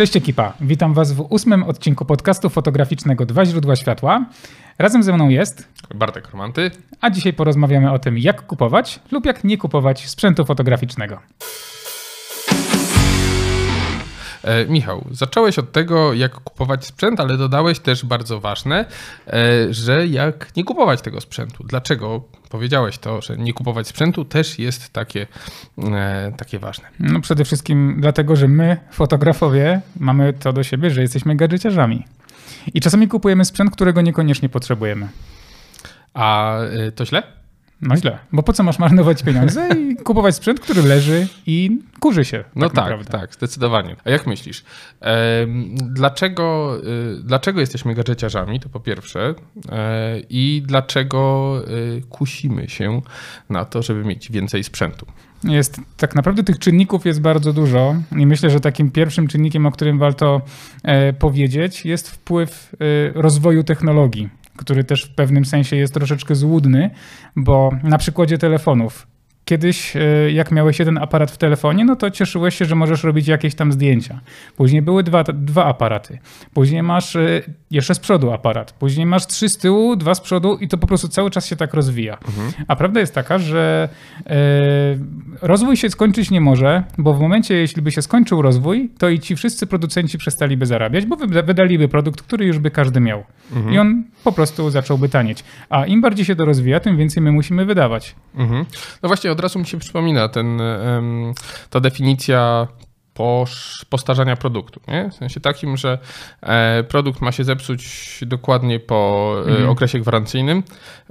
Cześć ekipa, witam Was w ósmym odcinku podcastu fotograficznego Dwa źródła światła. Razem ze mną jest Bartek Romanty, a dzisiaj porozmawiamy o tym, jak kupować lub jak nie kupować sprzętu fotograficznego. E, Michał, zacząłeś od tego, jak kupować sprzęt, ale dodałeś też bardzo ważne, e, że jak nie kupować tego sprzętu. Dlaczego powiedziałeś to, że nie kupować sprzętu też jest takie, e, takie ważne? No przede wszystkim dlatego, że my, fotografowie, mamy to do siebie, że jesteśmy gadżeciarzami. I czasami kupujemy sprzęt, którego niekoniecznie potrzebujemy. A e, to źle? No źle, bo po co masz marnować pieniądze i kupować sprzęt, który leży i kurzy się. No tak, tak, naprawdę. tak, zdecydowanie. A jak myślisz, dlaczego, y, dlaczego jesteśmy gadżeciarzami, to po pierwsze, e, i dlaczego y, kusimy się na to, żeby mieć więcej sprzętu? Jest, tak naprawdę tych czynników jest bardzo dużo i myślę, że takim pierwszym czynnikiem, o którym warto e, powiedzieć, jest wpływ e, rozwoju technologii, który też w pewnym sensie jest troszeczkę złudny, bo na przykładzie telefonów. Kiedyś, e, jak miałeś jeden aparat w telefonie, no to cieszyłeś się, że możesz robić jakieś tam zdjęcia. Później były dwa, dwa aparaty. Później masz e, jeszcze z przodu aparat. Później masz trzy z tyłu, dwa z przodu i to po prostu cały czas się tak rozwija. A prawda jest taka, że e, rozwój się skończyć nie może, bo w momencie, jeśli by się skończył rozwój, to i ci wszyscy producenci przestaliby zarabiać, bo wy- wydaliby produkt, który już by każdy miał. I on po prostu zacząłby tanieć. A im bardziej się to rozwija, tym więcej my musimy wydawać. Mhm. No właśnie, od razu mi się przypomina ten, ta definicja postarzania produktu. Nie? W sensie takim, że e, produkt ma się zepsuć dokładnie po e, Mhm. okresie gwarancyjnym.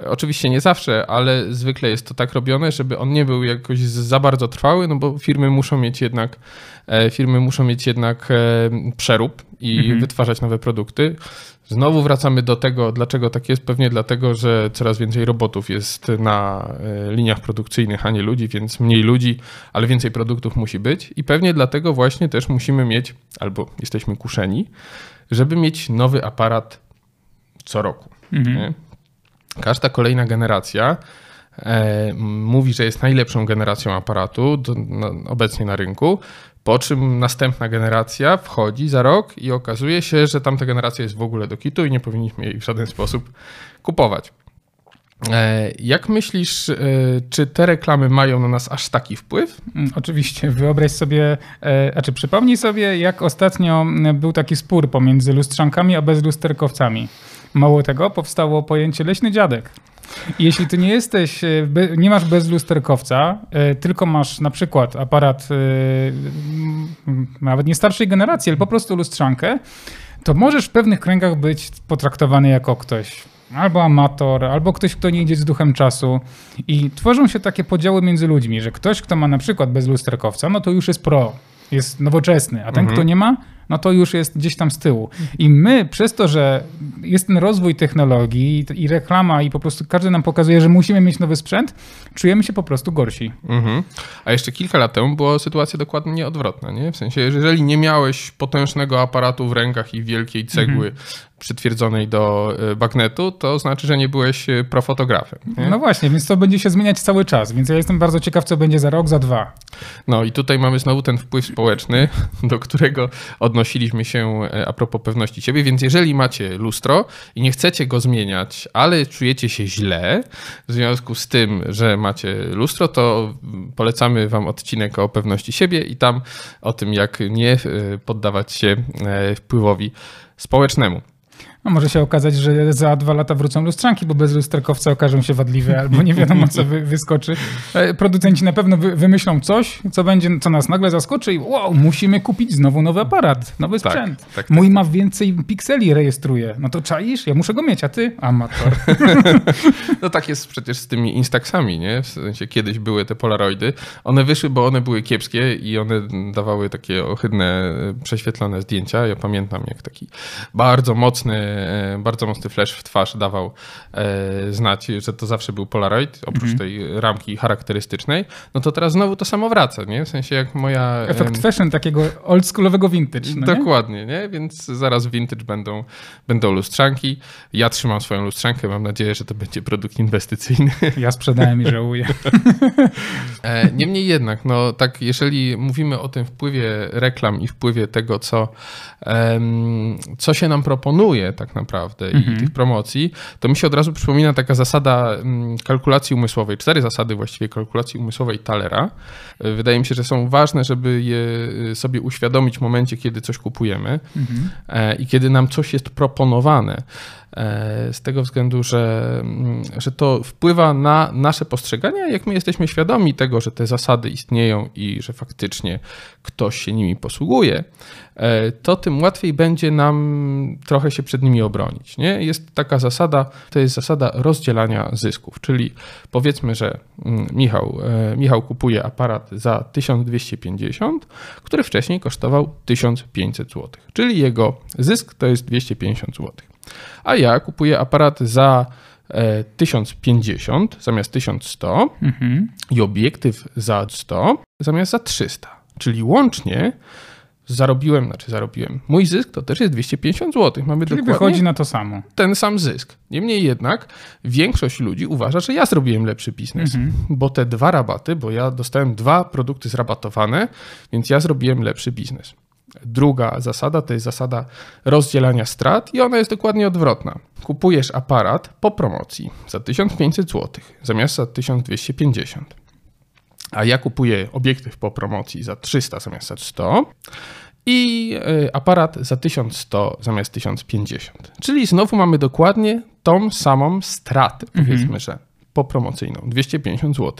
Oczywiście nie zawsze, ale zwykle jest to tak robione, żeby on nie był jakoś za bardzo trwały, no bo firmy muszą mieć jednak, e, firmy muszą mieć jednak przerób i Mhm. wytwarzać nowe produkty. Znowu wracamy do tego, dlaczego tak jest. Pewnie dlatego, że coraz więcej robotów jest na e, liniach produkcyjnych, a nie ludzi, więc mniej ludzi, ale więcej produktów musi być. I pewnie dlatego właśnie też musimy mieć, albo jesteśmy kuszeni, żeby mieć nowy aparat co roku. Mhm. Każda kolejna generacja e, mówi, że jest najlepszą generacją aparatu obecnie na rynku, po czym następna generacja wchodzi za rok i okazuje się, że tamta generacja jest w ogóle do kitu i nie powinniśmy jej w żaden sposób kupować. E, jak myślisz, e, czy te reklamy mają na nas aż taki wpływ? Mm, Oczywiście, wyobraź sobie, e, a czy przypomnij sobie, jak ostatnio był taki spór pomiędzy lustrzankami a bezlusterkowcami. Mało tego, powstało pojęcie leśny dziadek. Jeśli ty nie jesteś, e, nie masz bezlusterkowca, e, tylko masz na przykład aparat e, nawet nie starszej generacji, ale po prostu lustrzankę, to możesz w pewnych kręgach być potraktowany jako ktoś albo amator, albo ktoś, kto nie idzie z duchem czasu. I tworzą się takie podziały między ludźmi, że ktoś, kto ma na przykład bez lusterkowca, no to już jest pro, jest nowoczesny, a ten, kto nie ma, no to już jest gdzieś tam z tyłu. I my przez to, że jest ten rozwój technologii i, reklama i po prostu każdy nam pokazuje, że musimy mieć nowy sprzęt, czujemy się po prostu gorsi. Mhm. A jeszcze kilka lat temu była sytuacja dokładnie odwrotna, nie? W sensie, jeżeli nie miałeś potężnego aparatu w rękach i wielkiej cegły przytwierdzonej do e, bagnetu, to znaczy, że nie byłeś e, profotografem. Nie? No właśnie, więc to będzie się zmieniać cały czas, więc ja jestem bardzo ciekaw, co będzie za rok, za dwa. No i tutaj mamy znowu ten wpływ społeczny, do którego odnosiliśmy się e, a propos pewności siebie, więc jeżeli macie lustro i nie chcecie go zmieniać, ale czujecie się źle w związku z tym, że macie lustro, to polecamy wam odcinek o pewności siebie i tam o tym, jak nie e, poddawać się e, wpływowi społecznemu. No może się okazać, że za dwa lata wrócą lustrzanki, bo bez lusterkowca okażą się wadliwe albo nie wiadomo co wy, wyskoczy. E, producenci na pewno wy, wymyślą coś, co będzie, co nas nagle zaskoczy i wow, musimy kupić znowu nowy aparat, nowy Tak, sprzęt. tak, tak, Mój ma więcej pikseli rejestruje. No to czaisz? Ja muszę go mieć, a ty? Amator. No tak jest przecież z tymi Instaxami, nie? W sensie kiedyś były te Polaroidy. One wyszły, bo one były kiepskie i one dawały takie ohydne, prześwietlone zdjęcia. Ja pamiętam, jak taki bardzo mocny, bardzo mocny flash w twarz dawał e, znać, że to zawsze był Polaroid, oprócz tej ramki charakterystycznej. No to teraz znowu to samo wraca, nie? W sensie jak moja... Efekt em, fashion takiego oldschoolowego vintage. No nie? Dokładnie, nie? Więc zaraz vintage będą, będą lustrzanki. Ja trzymam swoją lustrzankę, mam nadzieję, że to będzie produkt inwestycyjny. Ja sprzedałem i żałuję. E, Niemniej jednak, no tak, jeżeli mówimy o tym wpływie reklam i wpływie tego, co, co się nam proponuje tak naprawdę i tych promocji, to mi się od razu przypomina taka zasada mm, kalkulacji umysłowej, cztery zasady właściwie kalkulacji umysłowej Talera. E, Wydaje mi się, że są ważne, żeby je y, sobie uświadomić w momencie, kiedy coś kupujemy e, i kiedy nam coś jest proponowane. E, Z tego względu, że, mm, że to wpływa na nasze postrzegania. Jak my jesteśmy świadomi tego, że te zasady istnieją i że faktycznie ktoś się nimi posługuje, e, to tym łatwiej będzie nam trochę się przed nimi obronić. Nie? Jest taka zasada, to jest zasada rozdzielania zysków, czyli powiedzmy, że mm, Michał, e, Michał kupuje aparat za 1250, który wcześniej kosztował 1500 zł, czyli jego zysk to jest 250 zł. A ja kupuję aparat za e, 1050 zamiast 1100 Mhm. i obiektyw za 100 zamiast za 300. Czyli łącznie zarobiłem, znaczy zarobiłem, mój zysk to też jest 250 zł. Mamy Czyli wychodzi na to samo. ten sam zysk. Niemniej jednak większość ludzi uważa, że ja zrobiłem lepszy biznes, bo te dwa rabaty, bo ja dostałem dwa produkty zrabatowane, więc ja zrobiłem lepszy biznes. Druga zasada to jest zasada rozdzielania strat i ona jest dokładnie odwrotna. Kupujesz aparat po promocji za 1500 zł zamiast za 1250. A ja kupuję obiektyw po promocji za 300 zamiast za 100 i y, aparat za 1100 zamiast 1050. Czyli znowu mamy dokładnie tą samą stratę, powiedzmy, że popromocyjną 250 zł.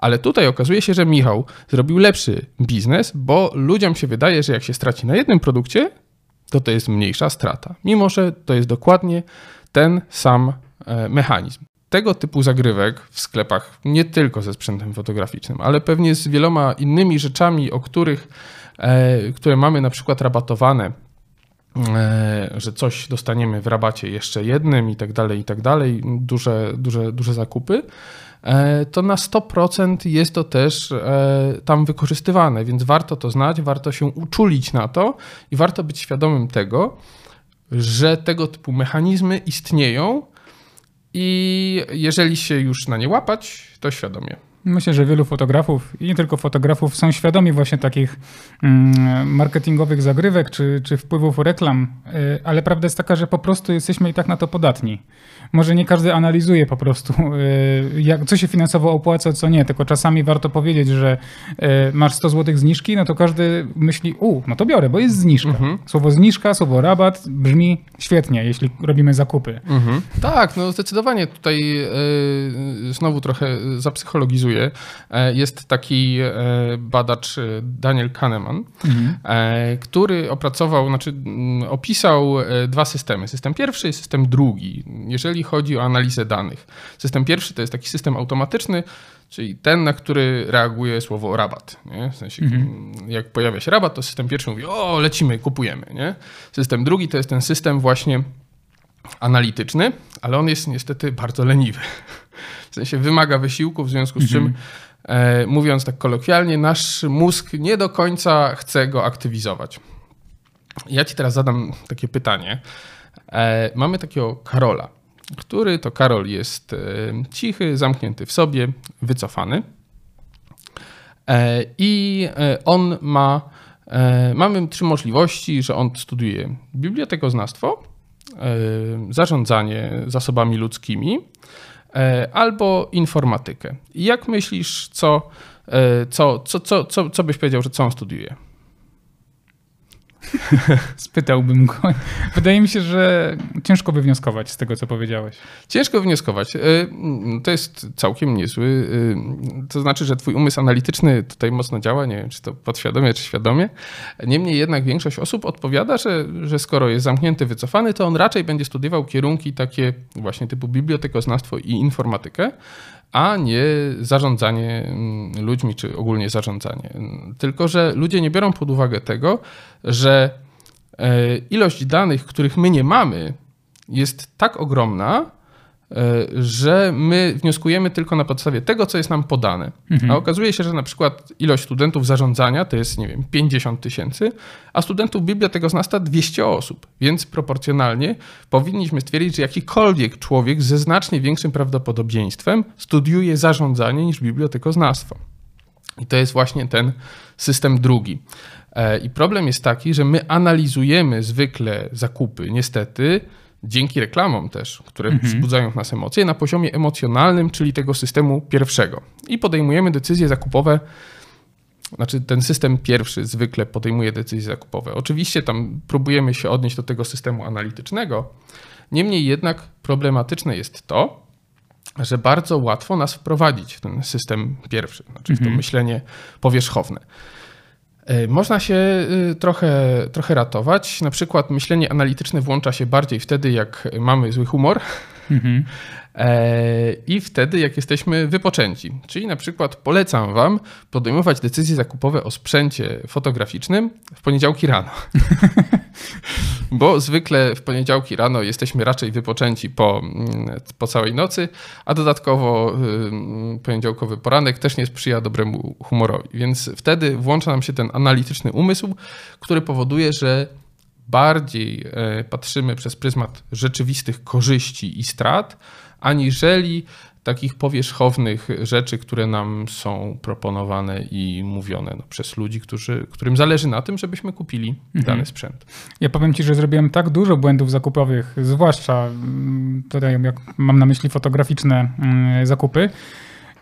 Ale tutaj okazuje się, że Michał zrobił lepszy biznes, bo ludziom się wydaje, że jak się straci na jednym produkcie, to to jest mniejsza strata, mimo że to jest dokładnie ten sam e, mechanizm. Tego typu zagrywek w sklepach, nie tylko ze sprzętem fotograficznym, ale pewnie z wieloma innymi rzeczami, o których, e, które mamy na przykład rabatowane, e, że coś dostaniemy w rabacie jeszcze jednym i tak dalej, i tak dalej, duże, duże, duże zakupy, to na 100% jest to też e, tam wykorzystywane, więc warto to znać, warto się uczulić na to i warto być świadomym tego, że tego typu mechanizmy istnieją i jeżeli się już na nie łapać, to świadomie. Myślę, że wielu fotografów i nie tylko fotografów są świadomi właśnie takich mm, marketingowych zagrywek czy, czy wpływów reklam, y, ale prawda jest taka, że po prostu jesteśmy i tak na to podatni. Może nie każdy analizuje po prostu, y, jak, co się finansowo opłaca, co nie, tylko czasami warto powiedzieć, że y, masz 100 zł zniżki, no to każdy myśli, u, no to biorę, bo jest zniżka. Słowo zniżka, słowo rabat brzmi świetnie, jeśli robimy zakupy. Mhm. Tak, no zdecydowanie tutaj e, znowu trochę zapsychologizuję. E, Jest taki e, badacz e, Daniel Kahneman, e, który opracował, znaczy mm, opisał dwa systemy. System pierwszy i system drugi, jeżeli chodzi o analizę danych. System pierwszy to jest taki system automatyczny, czyli ten, na który reaguje słowo rabat. Nie? W sensie, jak pojawia się rabat, to system pierwszy mówi, o, lecimy, kupujemy. Nie? System drugi to jest ten system właśnie analityczny, ale on jest niestety bardzo leniwy. W sensie wymaga wysiłku, w związku z czym, e, mówiąc tak kolokwialnie, nasz mózg nie do końca chce go aktywizować. Ja ci teraz zadam takie pytanie. E, mamy takiego Karola, który to Karol jest e, cichy, zamknięty w sobie, wycofany. E, I e, on ma, e, mamy trzy możliwości, że on studiuje bibliotekoznawstwo, zarządzanie zasobami ludzkimi e, albo informatykę. Jak myślisz, co, e, co, co, co, co, co byś powiedział, że co on studiuje? Spytałbym go. Wydaje mi się, że ciężko wywnioskować z tego, co powiedziałeś. Ciężko wnioskować. Y, to jest całkiem niezły. y, To znaczy, że twój umysł analityczny tutaj mocno działa, nie wiem, czy to podświadomie, czy świadomie. Niemniej jednak większość osób odpowiada, że, że skoro jest zamknięty, wycofany, to on raczej będzie studiował kierunki takie właśnie typu bibliotekoznawstwo i informatykę, a nie zarządzanie mm, ludźmi, czy ogólnie zarządzanie. Tylko, że ludzie nie biorą pod uwagę tego, że e, ilość danych, których my nie mamy, jest tak ogromna, że my wnioskujemy tylko na podstawie tego, co jest nam podane. A okazuje się, że na przykład ilość studentów zarządzania to jest, nie wiem, 50 tysięcy, a studentów bibliotekoznawstwa 200 osób. Więc proporcjonalnie powinniśmy stwierdzić, że jakikolwiek człowiek ze znacznie większym prawdopodobieństwem studiuje zarządzanie niż bibliotekoznawstwo. I to jest właśnie ten system drugi. E, I problem jest taki, że my analizujemy zwykle zakupy, niestety, dzięki reklamom też, które wzbudzają w nas emocje, na poziomie emocjonalnym, czyli tego systemu pierwszego. I podejmujemy decyzje zakupowe. Znaczy, ten system pierwszy zwykle podejmuje decyzje zakupowe. Oczywiście tam próbujemy się odnieść do tego systemu analitycznego. Niemniej jednak problematyczne jest to, że bardzo łatwo nas wprowadzić w ten system pierwszy, znaczy w to myślenie powierzchowne. E, Można się y, trochę, trochę ratować. Na przykład myślenie analityczne włącza się bardziej wtedy, jak mamy zły humor Mhm. e, i wtedy, jak jesteśmy wypoczęci. Czyli na przykład polecam Wam podejmować decyzje zakupowe o sprzęcie fotograficznym w poniedziałki rano. Bo zwykle w poniedziałki rano jesteśmy raczej wypoczęci po, mm, po całej nocy, a dodatkowo ym, poniedziałkowy poranek też nie sprzyja dobremu humorowi. Więc wtedy włącza nam się ten analityczny umysł, który powoduje, że bardziej e, patrzymy przez pryzmat rzeczywistych korzyści i strat, aniżeli takich powierzchownych rzeczy, które nam są proponowane i mówione no, przez ludzi, którzy, którym zależy na tym, żebyśmy kupili dany sprzęt. Ja powiem ci, że zrobiłem tak dużo błędów zakupowych, zwłaszcza mm, tutaj jak mam na myśli fotograficzne mm, zakupy,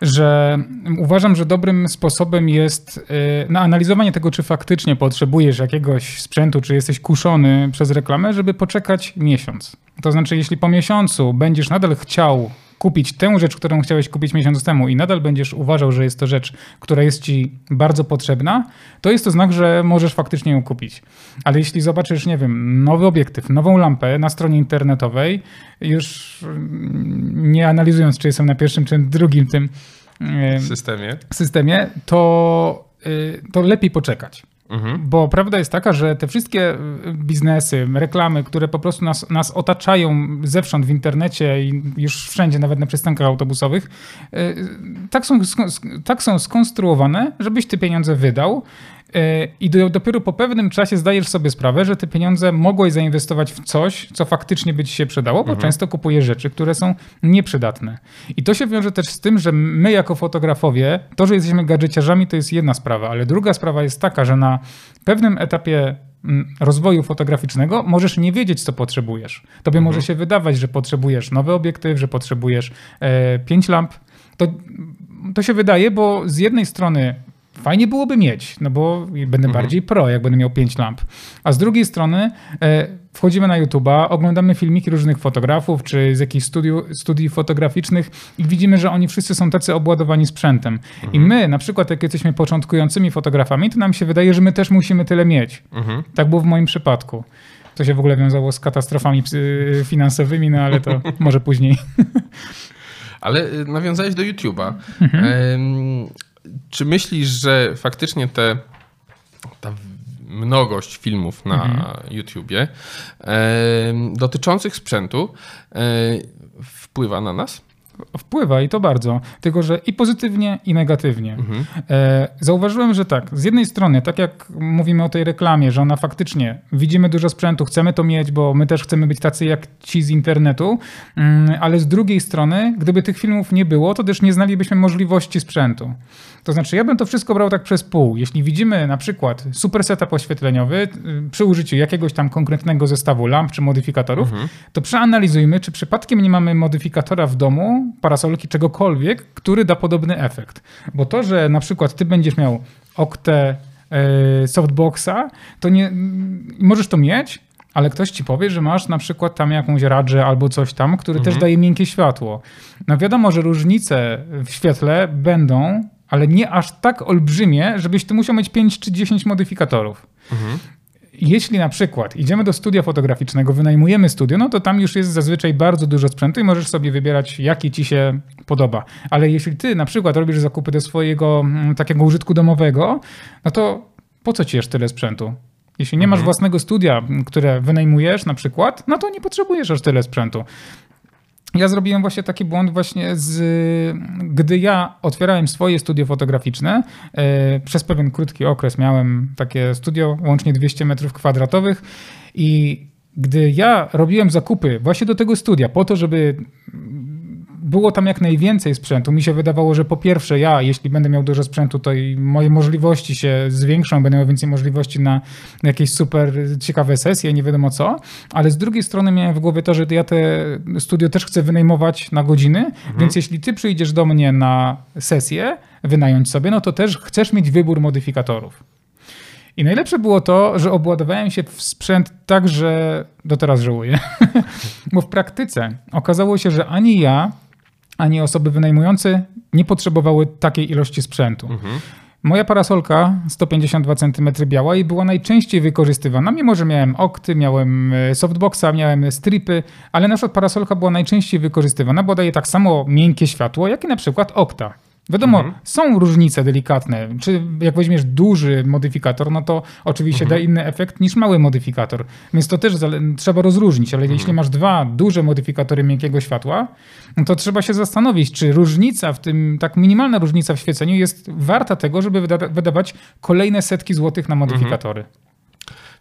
że uważam, że dobrym sposobem jest y, na analizowanie tego, czy faktycznie potrzebujesz jakiegoś sprzętu, czy jesteś kuszony przez reklamę, żeby poczekać miesiąc. To znaczy, jeśli po miesiącu będziesz nadal chciał kupić tę rzecz, którą chciałeś kupić miesiąc temu i nadal będziesz uważał, że jest to rzecz, która jest ci bardzo potrzebna, to jest to znak, że możesz faktycznie ją kupić. Ale jeśli zobaczysz, nie wiem, nowy obiektyw, nową lampę na stronie internetowej, już mm, nie analizując, czy jestem na pierwszym czy drugim tym systemie. systemie, to, y, to lepiej poczekać. Mhm. Bo prawda jest taka, że te wszystkie y, biznesy, reklamy, które po prostu nas, nas otaczają zewsząd w internecie i już wszędzie, nawet na przystankach autobusowych, y, tak są, tak są skonstruowane, żebyś ty pieniądze wydał. Y, I do, dopiero po pewnym czasie zdajesz sobie sprawę, że te pieniądze mogłeś zainwestować w coś, co faktycznie by ci się przydało, bo często kupujesz rzeczy, które są nieprzydatne. I to się wiąże też z tym, że my jako fotografowie, to, że jesteśmy gadżeciarzami, to jest jedna sprawa, ale druga sprawa jest taka, że na pewnym etapie mm, rozwoju fotograficznego możesz nie wiedzieć, co potrzebujesz. Tobie może się wydawać, że potrzebujesz nowy obiektyw, że potrzebujesz e, pięć lamp. To, to się wydaje, bo z jednej strony fajnie byłoby mieć, no bo będę bardziej pro, jak będę miał pięć lamp. A z drugiej strony e, wchodzimy na YouTube'a, oglądamy filmiki różnych fotografów, czy z jakichś studiu, studii fotograficznych i widzimy, że oni wszyscy są tacy obładowani sprzętem. I my, na przykład, jak jesteśmy początkującymi fotografami, to nam się wydaje, że my też musimy tyle mieć. Mhm. Tak było w moim przypadku. To się w ogóle wiązało z katastrofami finansowymi, no ale to może później. Ale y, nawiązałeś do YouTube'a. Em, Czy myślisz, że faktycznie te, ta mnogość filmów na YouTubie em, dotyczących sprzętu e, wpływa na nas? Wpływa i to bardzo. Tylko, że i pozytywnie, i negatywnie. E, zauważyłem, że tak, z jednej strony, tak jak mówimy o tej reklamie, że ona faktycznie, widzimy dużo sprzętu, chcemy to mieć, bo my też chcemy być tacy jak ci z internetu, mm, ale z drugiej strony, gdyby tych filmów nie było, to też nie znalibyśmy możliwości sprzętu. To znaczy, ja bym to wszystko brał tak przez pół. Jeśli widzimy na przykład super setup oświetleniowy y, przy użyciu jakiegoś tam konkretnego zestawu lamp czy modyfikatorów, to przeanalizujmy, czy przypadkiem nie mamy modyfikatora w domu, parasolki, czegokolwiek, który da podobny efekt. Bo to, że na przykład ty będziesz miał oktę e, softboxa, to nie, możesz to mieć, ale ktoś ci powie, że masz na przykład tam jakąś radżę albo coś tam, który Mhm. też daje miękkie światło. No wiadomo, że różnice w świetle będą, ale nie aż tak olbrzymie, żebyś ty musiał mieć 5 czy 10 modyfikatorów. Jeśli na przykład idziemy do studia fotograficznego, wynajmujemy studio, no to tam już jest zazwyczaj bardzo dużo sprzętu i możesz sobie wybierać, jaki ci się podoba. Ale jeśli ty na przykład robisz zakupy do swojego mm, takiego użytku domowego, no to po co ci jeszcze tyle sprzętu? Jeśli nie masz własnego studia, m, które wynajmujesz na przykład, no to nie potrzebujesz aż tyle sprzętu. Ja zrobiłem właśnie taki błąd właśnie z, gdy ja otwierałem swoje studio fotograficzne, e, przez pewien krótki okres miałem takie studio, łącznie 200 metrów kwadratowych i gdy ja robiłem zakupy właśnie do tego studia po to, żeby było tam jak najwięcej sprzętu. Mi się wydawało, że po pierwsze ja, jeśli będę miał dużo sprzętu, to i moje możliwości się zwiększą, będę miał więcej możliwości na jakieś super ciekawe sesje, nie wiadomo co, ale z drugiej strony miałem w głowie to, że ja te studio też chcę wynajmować na godziny, więc jeśli ty przyjdziesz do mnie na sesję, wynająć sobie, no to też chcesz mieć wybór modyfikatorów. I najlepsze było to, że obładowałem się w sprzęt tak, że do teraz żałuję. Bo w praktyce okazało się, że ani ja, ani osoby wynajmujące nie potrzebowały takiej ilości sprzętu. Moja parasolka 152 cm biała i była najczęściej wykorzystywana, mimo że miałem okty, miałem e, softboxa, miałem stripy, ale na przykład parasolka była najczęściej wykorzystywana, bo daje tak samo miękkie światło, jak i na przykład okta. Wiadomo, są różnice delikatne. Czy jak weźmiesz duży modyfikator, no to oczywiście da inny efekt niż mały modyfikator. Więc to też trzeba rozróżnić, ale jeśli masz dwa duże modyfikatory miękkiego światła, no to trzeba się zastanowić, czy różnica w tym, tak minimalna różnica w świeceniu jest warta tego, żeby wyda- wydawać kolejne setki złotych na modyfikatory.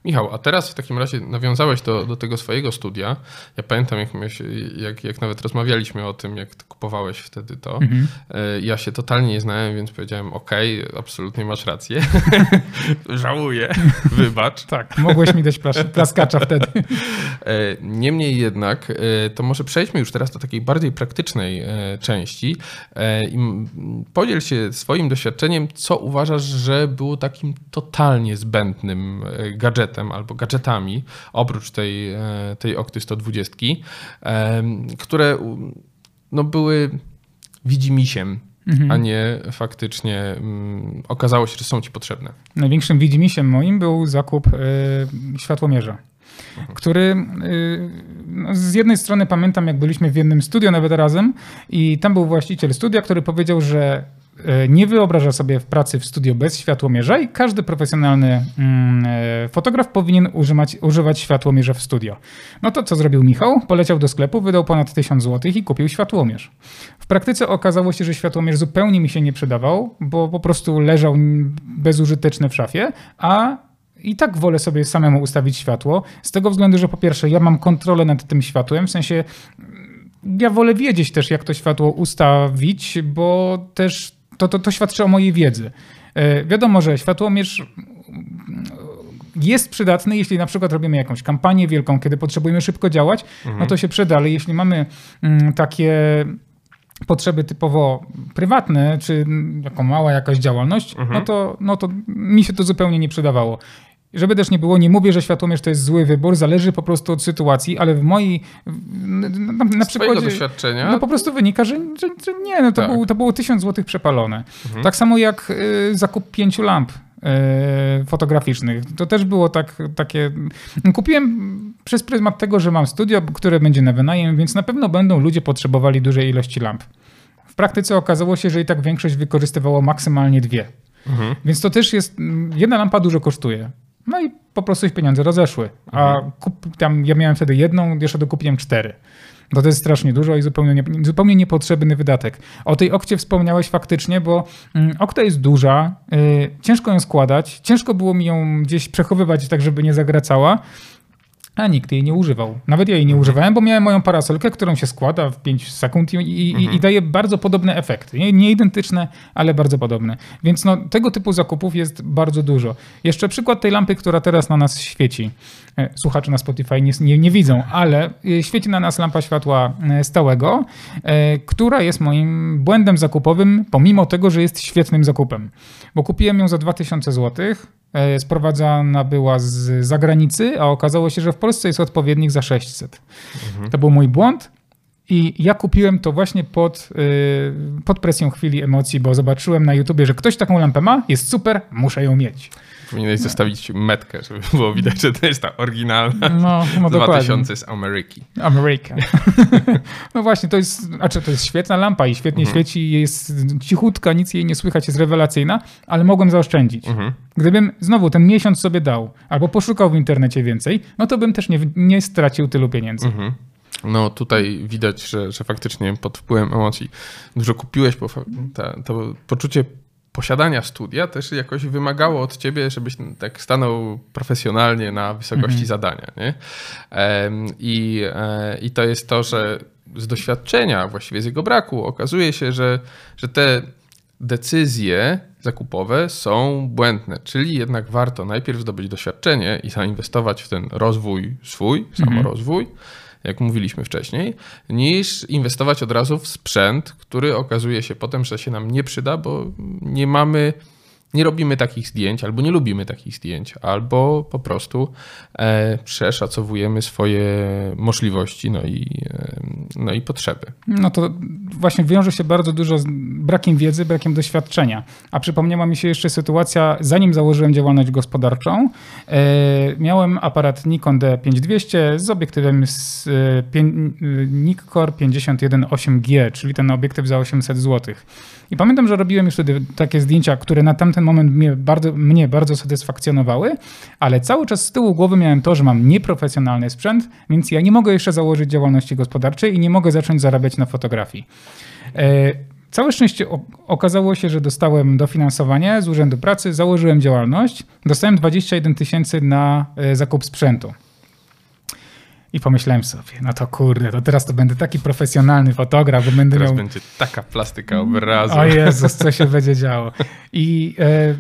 Michał, a teraz w takim razie nawiązałeś do, do tego swojego studia. Ja pamiętam, jak, miałeś, jak, jak nawet rozmawialiśmy o tym, jak kupowałeś wtedy to. E, Ja się totalnie nie znałem, więc powiedziałem, okej, absolutnie masz rację. Żałuję, wybacz. Tak, mogłeś mi dać plas- plaskacza wtedy. E, Niemniej jednak, e, to może przejdźmy już teraz do takiej bardziej praktycznej części podziel się swoim doświadczeniem, co uważasz, że było takim totalnie zbędnym e, gadżetem albo gadżetami, oprócz tej, e, tej Okty 120, e, które no, były widzimisiem, a nie faktycznie mm, okazało się, że są ci potrzebne. Największym widzimisiem moim był zakup y, światłomierza, który y, no, z jednej strony pamiętam, jak byliśmy w jednym studio nawet razem i tam był właściciel studia, który powiedział, że nie wyobraża sobie w pracy w studio bez światłomierza i każdy profesjonalny mm, y, fotograf powinien używać, używać światłomierza w studio. No to co zrobił Michał? Poleciał do sklepu, wydał ponad 1000 zł i kupił światłomierz. W praktyce okazało się, że światłomierz zupełnie mi się nie przydawał, bo po prostu leżał bezużyteczny w szafie, a i tak wolę sobie samemu ustawić światło, z tego względu, że po pierwsze ja mam kontrolę nad tym światłem, w sensie mm, ja wolę wiedzieć też, jak to światło ustawić, bo też to, to, to świadczy o mojej wiedzy. E, Wiadomo, że światłomierz jest przydatny, jeśli na przykład robimy jakąś kampanię wielką, kiedy potrzebujemy szybko działać, no to się przyda, ale jeśli mamy mm, takie potrzeby typowo prywatne, czy mm, jako mała jakaś działalność, no, to, no to mi się to zupełnie nie przydawało. Żeby też nie było, nie mówię, że światłomierz to jest zły wybór, zależy po prostu od sytuacji, ale w mojej, na, na, na przykładzie, doświadczenia? no po prostu wynika, że, że, że nie, no to, Tak. był, to było 1000 zł przepalone. Tak samo jak y, zakup pięciu lamp y, fotograficznych. To też było tak, takie... Kupiłem przez pryzmat tego, że mam studio, które będzie na wynajem, więc na pewno będą ludzie potrzebowali dużej ilości lamp. W praktyce okazało się, że i tak większość wykorzystywało maksymalnie dwie. Mhm. Więc to też jest... Jedna lampa dużo kosztuje. No i po prostu ich pieniądze rozeszły. A kup, tam ja miałem wtedy jedną, jeszcze dokupiłem cztery. No to jest strasznie dużo i zupełnie, nie, zupełnie niepotrzebny wydatek. O tej okcie wspomniałeś faktycznie, bo mm, okta jest duża, y, ciężko ją składać, ciężko było mi ją gdzieś przechowywać tak, żeby nie zagracała, a nikt jej nie używał. Nawet ja jej nie używałem, bo miałem moją parasolkę, którą się składa w 5 sekund i, i, i daje bardzo podobne efekty. Nie, nie identyczne, ale bardzo podobne. Więc no, tego typu zakupów jest bardzo dużo. Jeszcze przykład tej lampy, która teraz na nas świeci. E, Słuchacze na Spotify nie, nie, nie widzą, ale e, świeci na nas lampa światła e, stałego, która jest moim błędem zakupowym, pomimo tego, że jest świetnym zakupem. Bo kupiłem ją za 2000 zł, e, sprowadzana była z zagranicy, a okazało się, że w Polsce jest odpowiednik za 600. To był mój błąd. I ja kupiłem to właśnie pod, y, pod presją chwili emocji, bo zobaczyłem na YouTubie, że ktoś taką lampę ma, jest super, muszę ją mieć. Powinieneś zostawić metkę, żeby było widać, że to jest ta oryginalna No, no dokładnie. 2000 z Ameryki. Ameryka. no właśnie, to jest, znaczy to jest świetna lampa i świetnie świeci, jest cichutka, nic jej nie słychać, jest rewelacyjna, ale mogłem zaoszczędzić. Mhm. Gdybym znowu ten miesiąc sobie dał, albo poszukał w internecie więcej, no to bym też nie, nie stracił tylu pieniędzy. Mhm. No tutaj widać, że, że faktycznie pod wpływem emocji dużo kupiłeś, bo ta, to poczucie posiadania studia też jakoś wymagało od ciebie, żebyś tak stanął profesjonalnie na wysokości zadania. Nie? I, e, I to jest to, że z doświadczenia, właściwie z jego braku, okazuje się, że, że te decyzje zakupowe są błędne, czyli jednak warto najpierw zdobyć doświadczenie i zainwestować w ten rozwój swój, samorozwój, jak mówiliśmy wcześniej, niż inwestować od razu w sprzęt, który okazuje się potem, że się nam nie przyda, bo nie mamy, nie robimy takich zdjęć, albo nie lubimy takich zdjęć, albo po prostu e, przeszacowujemy swoje możliwości no i, e, no i potrzeby. No to właśnie wiąże się bardzo dużo z brakiem wiedzy, brakiem doświadczenia. A przypomniała mi się jeszcze sytuacja, zanim założyłem działalność gospodarczą, e, miałem aparat Nikon D5200 z obiektywem z e, pię- e, Nikkor 518G, czyli ten obiektyw za 800 zł. I pamiętam, że robiłem już wtedy takie zdjęcia, które na tamten moment mnie bardzo, mnie bardzo satysfakcjonowały, ale cały czas z tyłu głowy miałem to, że mam nieprofesjonalny sprzęt, więc ja nie mogę jeszcze założyć działalności gospodarczej i nie mogę zacząć zarabiać na fotografii. E, Całe szczęście okazało się, że dostałem dofinansowanie z Urzędu Pracy, założyłem działalność, dostałem 21 tysięcy na e, zakup sprzętu. I pomyślałem sobie, no to kurde, to teraz to będę taki profesjonalny fotograf, bo będę Teraz miał będzie taka plastyka obrazu. o Jezus, co się będzie działo. I e,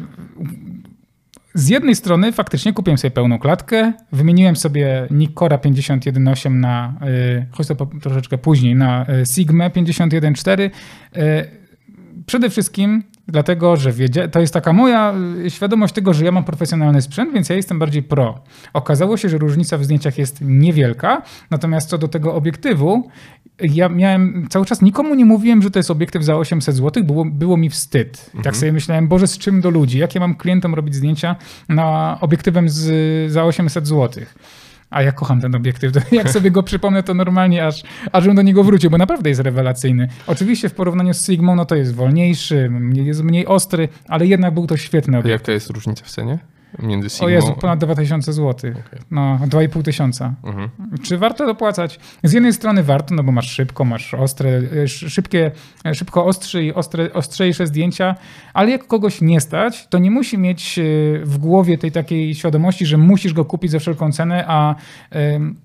z jednej strony faktycznie kupiłem sobie pełną klatkę, wymieniłem sobie Nikora 51.8 na, e, choć to po, troszeczkę później, na e, Sigma 51.4. E, przede wszystkim dlatego, że wiedzia- to jest taka moja y, świadomość tego, że ja mam profesjonalny sprzęt, więc ja jestem bardziej pro. Okazało się, że różnica w zdjęciach jest niewielka, natomiast co do tego obiektywu, ja miałem cały czas nikomu nie mówiłem, że to jest obiektyw za 800 zł, było, było mi wstyd. I Tak sobie myślałem, Boże, z czym do ludzi? Jak ja mam klientom robić zdjęcia na obiektywem z, za 800 zł? A ja kocham ten obiektyw. To Jak sobie go przypomnę, to normalnie aż, aż bym do niego wrócił, bo naprawdę jest rewelacyjny. Oczywiście w porównaniu z Sigmą, no to jest wolniejszy, jest mniej ostry, ale jednak był to świetny A obiektyw. jaka jest różnica w cenie między Sigmą? O Jezu, ponad 2000 zł. Okej. No, 2,5 tysiąca. Mhm. Czy warto dopłacać? Z jednej strony warto, no bo masz szybko, masz ostre, e, sz- szybkie, e, szybko ostrzy i ostre, ostrzejsze zdjęcia, ale jak kogoś nie stać, to nie musi mieć e, w głowie tej takiej świadomości, że musisz go kupić za wszelką cenę, a em,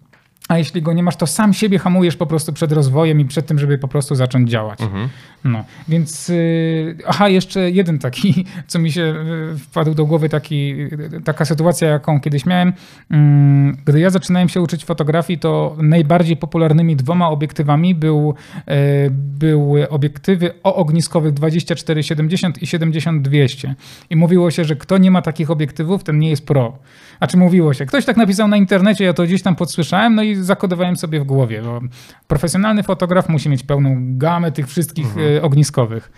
a jeśli go nie masz, to sam siebie hamujesz po prostu przed rozwojem i przed tym, żeby po prostu zacząć działać. Mhm. No, więc yy, aha, jeszcze jeden taki, co mi się yy, wpadł do głowy, taki, yy, taka sytuacja, jaką kiedyś miałem. Ym, Gdy ja zaczynałem się uczyć fotografii, to najbardziej popularnymi dwoma obiektywami był, yy, były obiektywy oogniskowych 24-70 i 70-200. I mówiło się, że kto nie ma takich obiektywów, ten nie jest pro. A czy mówiło się? Ktoś tak napisał na internecie, ja to gdzieś tam podsłyszałem, no i zakodowałem sobie w głowie, bo profesjonalny fotograf musi mieć pełną gamę tych wszystkich e, ogniskowych.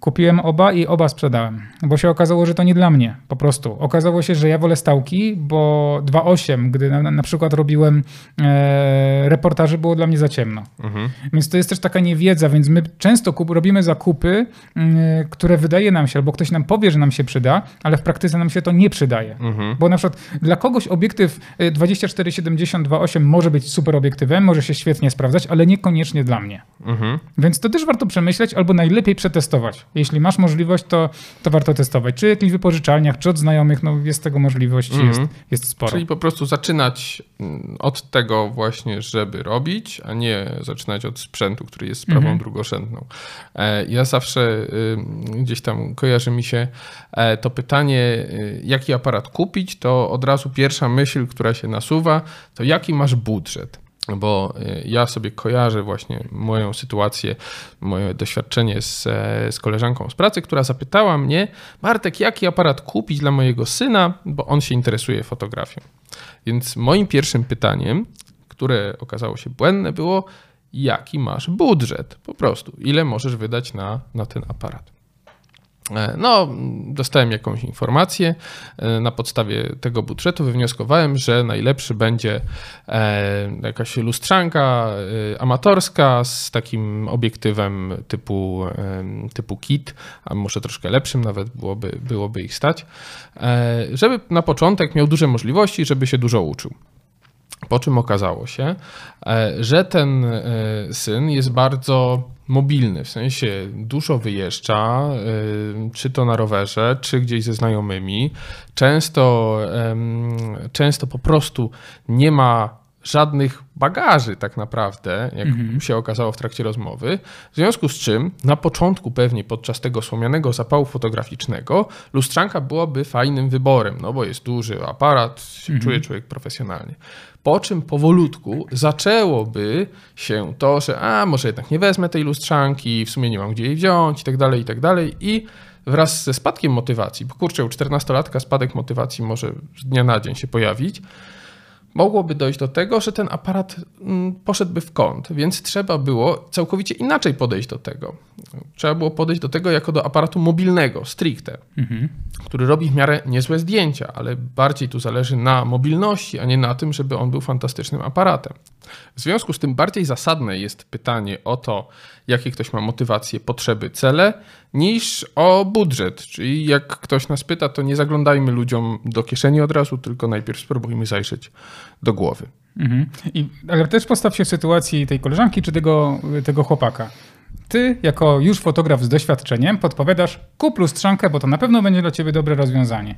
Kupiłem oba i oba sprzedałem, bo się okazało, że to nie dla mnie, po prostu. Okazało się, że ja wolę stałki, bo 2.8, gdy na, na przykład robiłem e, reportaże, było dla mnie za ciemno. Mhm. Więc to jest też taka niewiedza, więc my często kup, robimy zakupy, mm, które wydaje nam się, albo ktoś nam powie, że nam się przyda, ale w praktyce nam się to nie przydaje. Mhm. Bo na przykład dla kogoś obiektyw y, 24-70-2.8 może być super obiektywem, może się świetnie sprawdzać, ale niekoniecznie dla mnie. Mhm. Więc to też warto przemyśleć albo najlepiej przetestować. Jeśli masz możliwość, to, to warto testować. Czy w jakichś wypożyczalniach, czy od znajomych, no jest tego możliwości, Mhm. jest, jest sporo. Czyli po prostu zaczynać mm, od tego właśnie, żeby robić, a nie zaczynać od sprzętu, który jest sprawą Mhm. drugorzędną. E, Ja zawsze y, gdzieś tam kojarzy mi się e, to pytanie, y, jaki aparat kupić, to od razu pierwsza myśl, która się nasuwa, to jaki masz budżet. Bo y, ja sobie kojarzę właśnie moją sytuację, moje doświadczenie z, e, z koleżanką z pracy, która zapytała mnie, Bartek, jaki aparat kupić dla mojego syna, bo on się interesuje fotografią. Więc moim pierwszym pytaniem, które okazało się błędne, było, jaki masz budżet? Po prostu, ile możesz wydać na, na ten aparat? E, no, dostałem jakąś informację. E, na podstawie tego budżetu wywnioskowałem, że najlepszy będzie e, jakaś lustrzanka amatorska z takim obiektywem typu, typu kit, a może troszkę lepszym nawet byłoby, byłoby ich stać, żeby na początek miał duże możliwości, żeby się dużo uczył. Po czym okazało się, że ten syn jest bardzo mobilny, w sensie dużo wyjeżdża, y, czy to na rowerze, czy gdzieś ze znajomymi. Często, często po prostu nie ma żadnych bagaży tak naprawdę, jak mhm. się okazało w trakcie rozmowy. W związku z czym na początku pewnie podczas tego słomianego zapału fotograficznego lustrzanka byłaby fajnym wyborem, no bo jest duży aparat, mhm. czuje człowiek profesjonalnie. Po czym powolutku zaczęłoby się to, że a może jednak nie wezmę tej lustrzanki, w sumie nie mam gdzie jej wziąć i tak dalej, i tak dalej i wraz ze spadkiem motywacji, bo kurczę, u 14-latka spadek motywacji może z dnia na dzień się pojawić, mogłoby dojść do tego, że ten aparat mm, poszedłby w kąt, więc trzeba było całkowicie inaczej podejść do tego. Trzeba było podejść do tego jako do aparatu mobilnego, stricte, mhm. który robi w miarę niezłe zdjęcia, ale bardziej tu zależy na mobilności, a nie na tym, żeby on był fantastycznym aparatem. W związku z tym bardziej zasadne jest pytanie o to, jakie ktoś ma motywacje, potrzeby, cele, niż o budżet. Czyli jak ktoś nas pyta, to nie zaglądajmy ludziom do kieszeni od razu, tylko najpierw spróbujmy zajrzeć do głowy. Mhm. I, ale też postaw się w sytuacji tej koleżanki czy tego, tego chłopaka. Ty, jako już fotograf z doświadczeniem, podpowiadasz, kup lustrzankę, bo to na pewno będzie dla ciebie dobre rozwiązanie.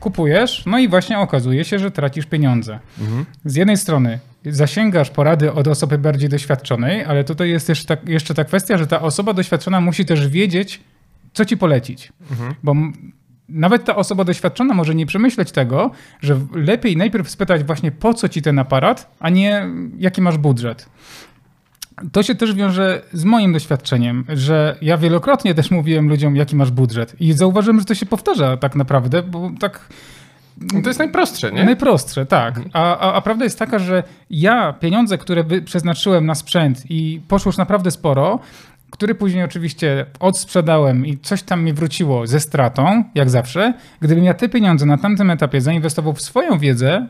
Kupujesz, no i właśnie okazuje się, że tracisz pieniądze. Mhm. Z jednej strony zasięgasz porady od osoby bardziej doświadczonej, ale tutaj jest też ta, jeszcze ta kwestia, że ta osoba doświadczona musi też wiedzieć, co ci polecić. Mhm. Bo nawet ta osoba doświadczona może nie przemyśleć tego, że lepiej najpierw spytać właśnie po co ci ten aparat, a nie jaki masz budżet. To się też wiąże z moim doświadczeniem, że ja wielokrotnie też mówiłem ludziom, jaki masz budżet. I zauważyłem, że to się powtarza tak naprawdę, bo tak. No to jest najprostsze, nie? Najprostsze, tak. Mhm. A, a, a, prawda jest taka, że ja pieniądze, które przeznaczyłem na sprzęt i poszło już naprawdę sporo, który później oczywiście odsprzedałem i coś tam mi wróciło ze stratą, jak zawsze. Gdybym ja te pieniądze na tamtym etapie zainwestował w swoją wiedzę,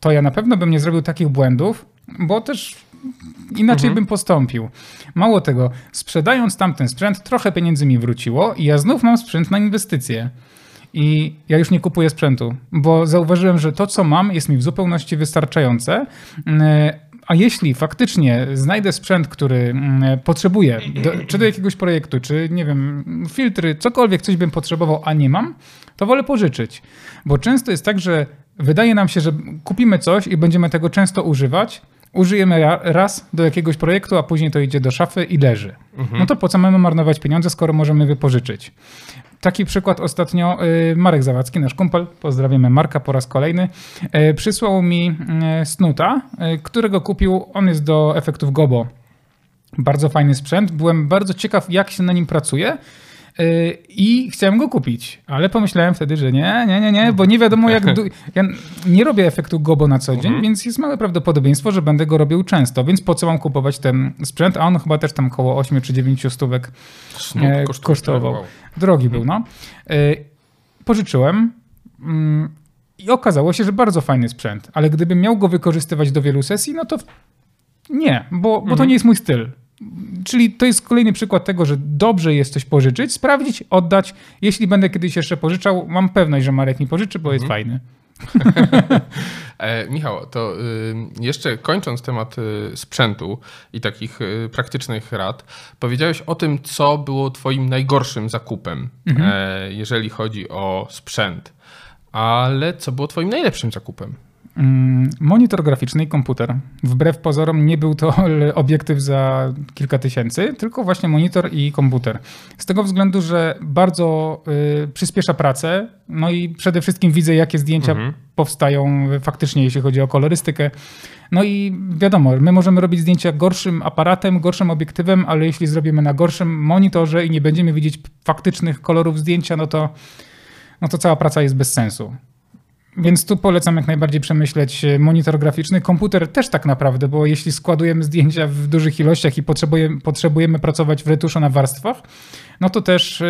to ja na pewno bym nie zrobił takich błędów, bo też inaczej mhm. bym postąpił. Mało tego, sprzedając tamten sprzęt, trochę pieniędzy mi wróciło i ja znów mam sprzęt na inwestycje. I ja już nie kupuję sprzętu, bo zauważyłem, że to, co mam, jest mi w zupełności wystarczające. A jeśli faktycznie znajdę sprzęt, który mm, potrzebuję, do, czy do jakiegoś projektu, czy nie wiem, filtry, cokolwiek, coś bym potrzebował, a nie mam, to wolę pożyczyć. Bo często jest tak, że wydaje nam się, że kupimy coś i będziemy tego często używać, użyjemy raz do jakiegoś projektu, a później to idzie do szafy i leży. Mhm. No to po co mamy marnować pieniądze, skoro możemy wypożyczyć? Taki przykład ostatnio y, Marek Zawadzki, nasz kumpel, pozdrawiamy Marka po raz kolejny, y, przysłał mi y, snuta, którego kupił, on jest do efektów Gobo. Bardzo fajny sprzęt. Byłem bardzo ciekaw, jak się na nim pracuje. I chciałem go kupić, ale pomyślałem wtedy, że nie, nie, nie, nie, bo nie wiadomo jak. Ja nie robię efektu gobo na co dzień, mhm. więc jest małe prawdopodobieństwo, że będę go robił często. Więc po co mam kupować ten sprzęt? A on chyba też tam około 8 czy 9 stówek e, kosztował. Drogi był, no. E, pożyczyłem. Mm, I okazało się, że bardzo fajny sprzęt, ale gdybym miał go wykorzystywać do wielu sesji, no to nie, bo, bo to mhm. nie jest mój styl. Czyli to jest kolejny przykład tego, że dobrze jest coś pożyczyć, sprawdzić, oddać. Jeśli będę kiedyś jeszcze pożyczał, mam pewność, że Marek mi pożyczy, bo mhm. jest fajny. e, Michał, to y, jeszcze kończąc temat y, sprzętu i takich y, praktycznych rad, powiedziałeś o tym, co było Twoim najgorszym zakupem, mhm. e, jeżeli chodzi o sprzęt. Ale co było Twoim najlepszym zakupem? Mm, Monitor graficzny i komputer. Wbrew pozorom nie był to obiektyw za kilka tysięcy, tylko właśnie monitor i komputer. Z tego względu, że bardzo y, przyspiesza pracę, no i przede wszystkim widzę, jakie zdjęcia Mhm. powstają faktycznie, jeśli chodzi o kolorystykę. No i wiadomo, my możemy robić zdjęcia gorszym aparatem, gorszym obiektywem, ale jeśli zrobimy na gorszym monitorze i nie będziemy widzieć faktycznych kolorów zdjęcia, no to, no to cała praca jest bez sensu. Więc tu polecam jak najbardziej przemyśleć e, monitor graficzny. Komputer też tak naprawdę, bo jeśli składujemy zdjęcia w dużych ilościach i potrzebujemy, potrzebujemy pracować w retuszu na warstwach, no to też e,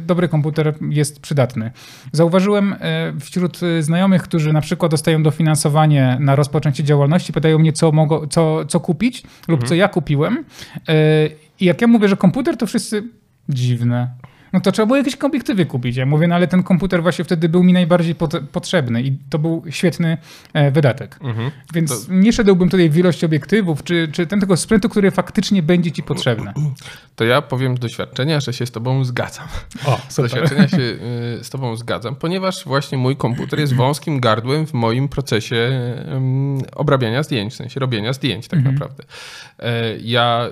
dobry komputer jest przydatny. Zauważyłem e, wśród znajomych, którzy na przykład dostają dofinansowanie na rozpoczęcie działalności, pytają mnie, co, mogą, co, co kupić lub co ja kupiłem. I jak ja mówię, że komputer, to wszyscy dziwne. No to trzeba było jakieś obiektywy kupić. Ja mówię, no ale ten komputer właśnie wtedy był mi najbardziej pot- potrzebny i to był świetny e, wydatek. Mhm. Więc nie szedłbym tutaj w ilość obiektywów, czy, czy ten tego sprzętu, który faktycznie będzie ci potrzebny. To ja powiem z doświadczenia, że się z tobą zgadzam. O, Z doświadczenia się y, z tobą zgadzam, ponieważ właśnie mój komputer jest wąskim gardłem w moim procesie obrabiania zdjęć, w sensie robienia zdjęć tak naprawdę. E, Ja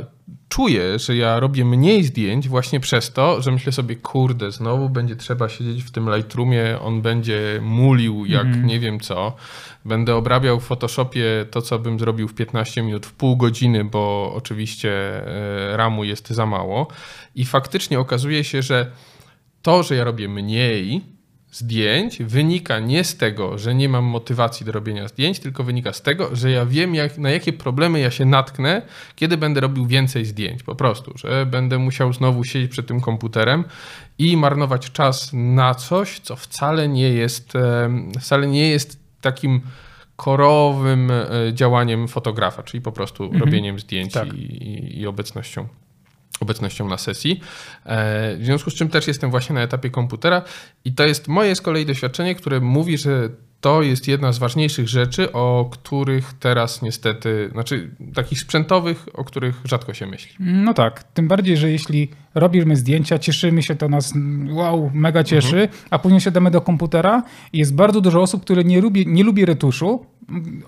czuję, że ja robię mniej zdjęć właśnie przez to, że myślę sobie, kurde, znowu będzie trzeba siedzieć w tym Lightroomie, on będzie mulił jak nie wiem co. Będę obrabiał w Photoshopie to, co bym zrobił w 15 minut, w pół godziny, bo oczywiście e, ramu jest za mało. I faktycznie okazuje się, że to, że ja robię mniej zdjęć, wynika nie z tego, że nie mam motywacji do robienia zdjęć, tylko wynika z tego, że ja wiem, jak, na jakie problemy ja się natknę, kiedy będę robił więcej zdjęć. Po prostu, że będę musiał znowu siedzieć przed tym komputerem i marnować czas na coś, co wcale nie jest, wcale nie jest takim korowym e, działaniem fotografa, czyli po prostu robieniem zdjęć Tak. i, i, i obecnością obecnością na sesji. E, W związku z czym też jestem właśnie na etapie komputera i to jest moje z kolei doświadczenie, które mówi, że to jest jedna z ważniejszych rzeczy, o których teraz niestety, znaczy takich sprzętowych, o których rzadko się myśli. No tak, tym bardziej, że jeśli robimy zdjęcia, cieszymy się, to nas wow, mega cieszy, a później siadamy do komputera i jest bardzo dużo osób, które nie lubi, nie lubi retuszu,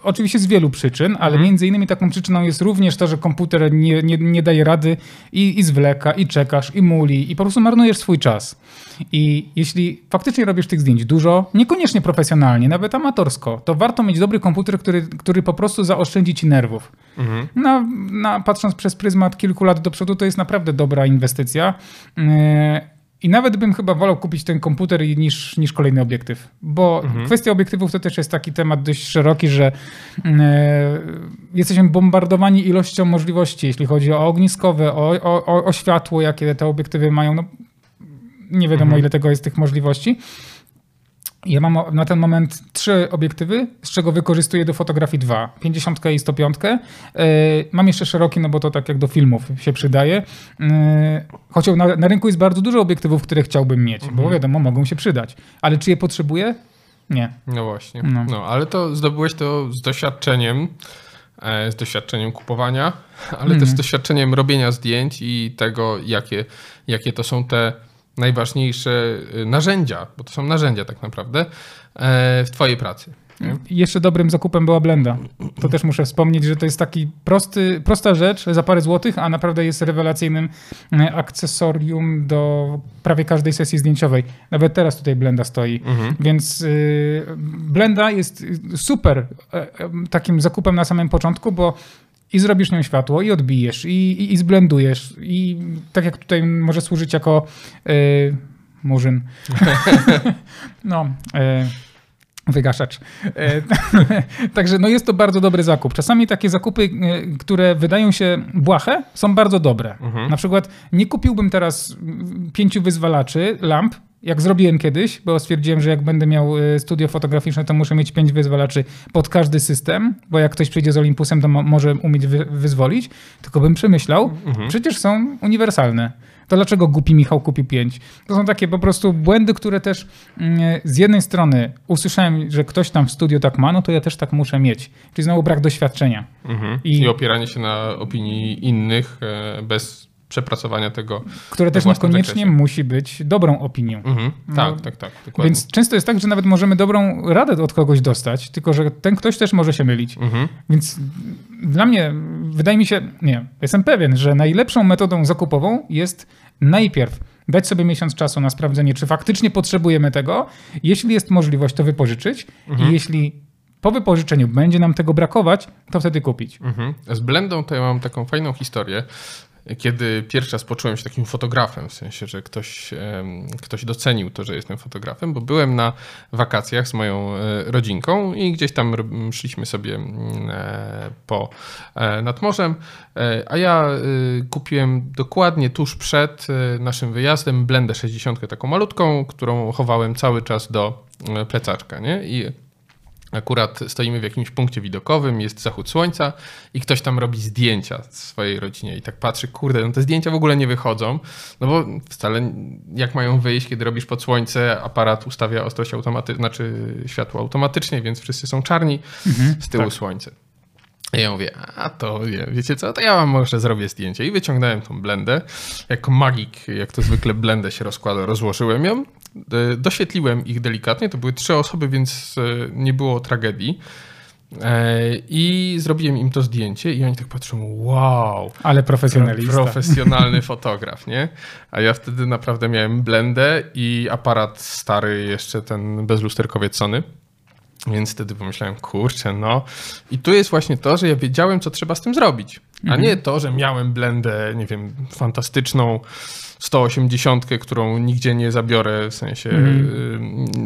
oczywiście z wielu przyczyn, ale między innymi taką przyczyną jest również to, że komputer nie, nie, nie daje rady i, i zwleka, i czekasz, i muli, i po prostu marnujesz swój czas. I jeśli faktycznie robisz tych zdjęć dużo, niekoniecznie profesjonalnie, nawet amatorsko, to warto mieć dobry komputer, który, który po prostu zaoszczędzi ci nerwów. Na, na, patrząc przez pryzmat kilku lat do przodu, to jest naprawdę dobra inwestycja. Yy, I nawet bym chyba wolał kupić ten komputer niż, niż kolejny obiektyw. Bo kwestia obiektywów to też jest taki temat dość szeroki, że yy, jesteśmy bombardowani ilością możliwości, jeśli chodzi o ogniskowe, o, o, o, o światło, jakie te obiektywy mają. No, nie wiadomo, ile tego jest tych możliwości. Ja mam na ten moment trzy obiektywy, z czego wykorzystuję do fotografii dwa. 50 i 105. Yy, Mam jeszcze szeroki, no bo to tak jak do filmów się przydaje. Yy, Chociaż na, na rynku jest bardzo dużo obiektywów, które chciałbym mieć, bo wiadomo, mogą się przydać. Ale czy je potrzebuję? Nie. No właśnie. No. No. ale to zdobyłeś to z doświadczeniem, e, z doświadczeniem kupowania, ale też z doświadczeniem robienia zdjęć i tego, jakie, jakie to są te najważniejsze y, narzędzia, bo to są narzędzia tak naprawdę, e, w twojej pracy. nie? Jeszcze dobrym zakupem była blenda. To też muszę wspomnieć, że to jest taki prosty, prosta rzecz za parę złotych, a naprawdę jest rewelacyjnym e, akcesorium do prawie każdej sesji zdjęciowej. Nawet teraz tutaj blenda stoi. Więc y, blenda jest super e, takim zakupem na samym początku, bo i zrobisz nią światło, i odbijesz, i, i, i zblendujesz. I tak jak tutaj może służyć jako y, murzyn. no. Y, Wygaszacz. E, Także no jest to bardzo dobry zakup. Czasami takie zakupy, e, które wydają się błahe, są bardzo dobre. Na przykład nie kupiłbym teraz pięciu wyzwalaczy lamp, jak zrobiłem kiedyś, bo stwierdziłem, że jak będę miał e, studio fotograficzne, to muszę mieć pięć wyzwalaczy pod każdy system, bo jak ktoś przyjdzie z Olympusem, to mo- może umieć wy- wyzwolić. Tylko bym przemyślał, przecież są uniwersalne. To dlaczego głupi Michał kupił pięć? To są takie po prostu błędy, które też mm, z jednej strony usłyszałem, że ktoś tam w studio tak ma, no to ja też tak muszę mieć. Czyli znowu brak doświadczenia. Mhm. I- I... opieranie się na opinii innych e, bez przepracowania tego. Które też niekoniecznie zakresie. musi być dobrą opinią. Mhm. No, Tak, tak, tak. Dokładnie. Więc często jest tak, że nawet możemy dobrą radę od kogoś dostać, tylko że ten ktoś też może się mylić. Mhm. Więc dla mnie, wydaje mi się, nie, jestem pewien, że najlepszą metodą zakupową jest najpierw dać sobie miesiąc czasu na sprawdzenie, czy faktycznie potrzebujemy tego. Jeśli jest możliwość, to wypożyczyć. Mhm. I jeśli po wypożyczeniu będzie nam tego brakować, to wtedy kupić. Mhm. Z blendą to ja mam taką fajną historię. Kiedy pierwszy raz poczułem się takim fotografem, w sensie, że ktoś, ktoś docenił to, że jestem fotografem, bo byłem na wakacjach z moją e, rodzinką i gdzieś tam szliśmy sobie mm, e, po, e, nad morzem, a ja kupiłem dokładnie tuż przed naszym wyjazdem blendę 60, taką malutką, którą chowałem cały czas do plecaczka, nie? I Akurat stoimy w jakimś punkcie widokowym, jest zachód słońca i ktoś tam robi zdjęcia swojej rodzinie i tak patrzy, kurde, no te zdjęcia w ogóle nie wychodzą, no bo wcale jak mają wyjść, kiedy robisz pod słońce, aparat ustawia ostrość automatyczną, znaczy światło automatycznie, więc wszyscy są czarni, z tyłu słońce. I ja mówię, a to wie, wiecie co, to ja wam może zrobię zdjęcie. I wyciągnąłem tą blendę. Jako magik, jak to zwykle blendę się rozkłada, rozłożyłem ją. E, Doświetliłem ich delikatnie. To były trzy osoby, więc e, nie było tragedii. E, I zrobiłem im to zdjęcie i oni tak patrzą, wow, Ale profesjonalista. profesjonalny fotograf, nie? A ja wtedy naprawdę miałem blendę i aparat stary, jeszcze ten bezlusterkowiec Sony. Więc wtedy pomyślałem, kurczę, no. I tu jest właśnie to, że ja wiedziałem, co trzeba z tym zrobić. A nie to, że miałem blendę, nie wiem, fantastyczną 180, którą nigdzie nie zabiorę, w sensie y,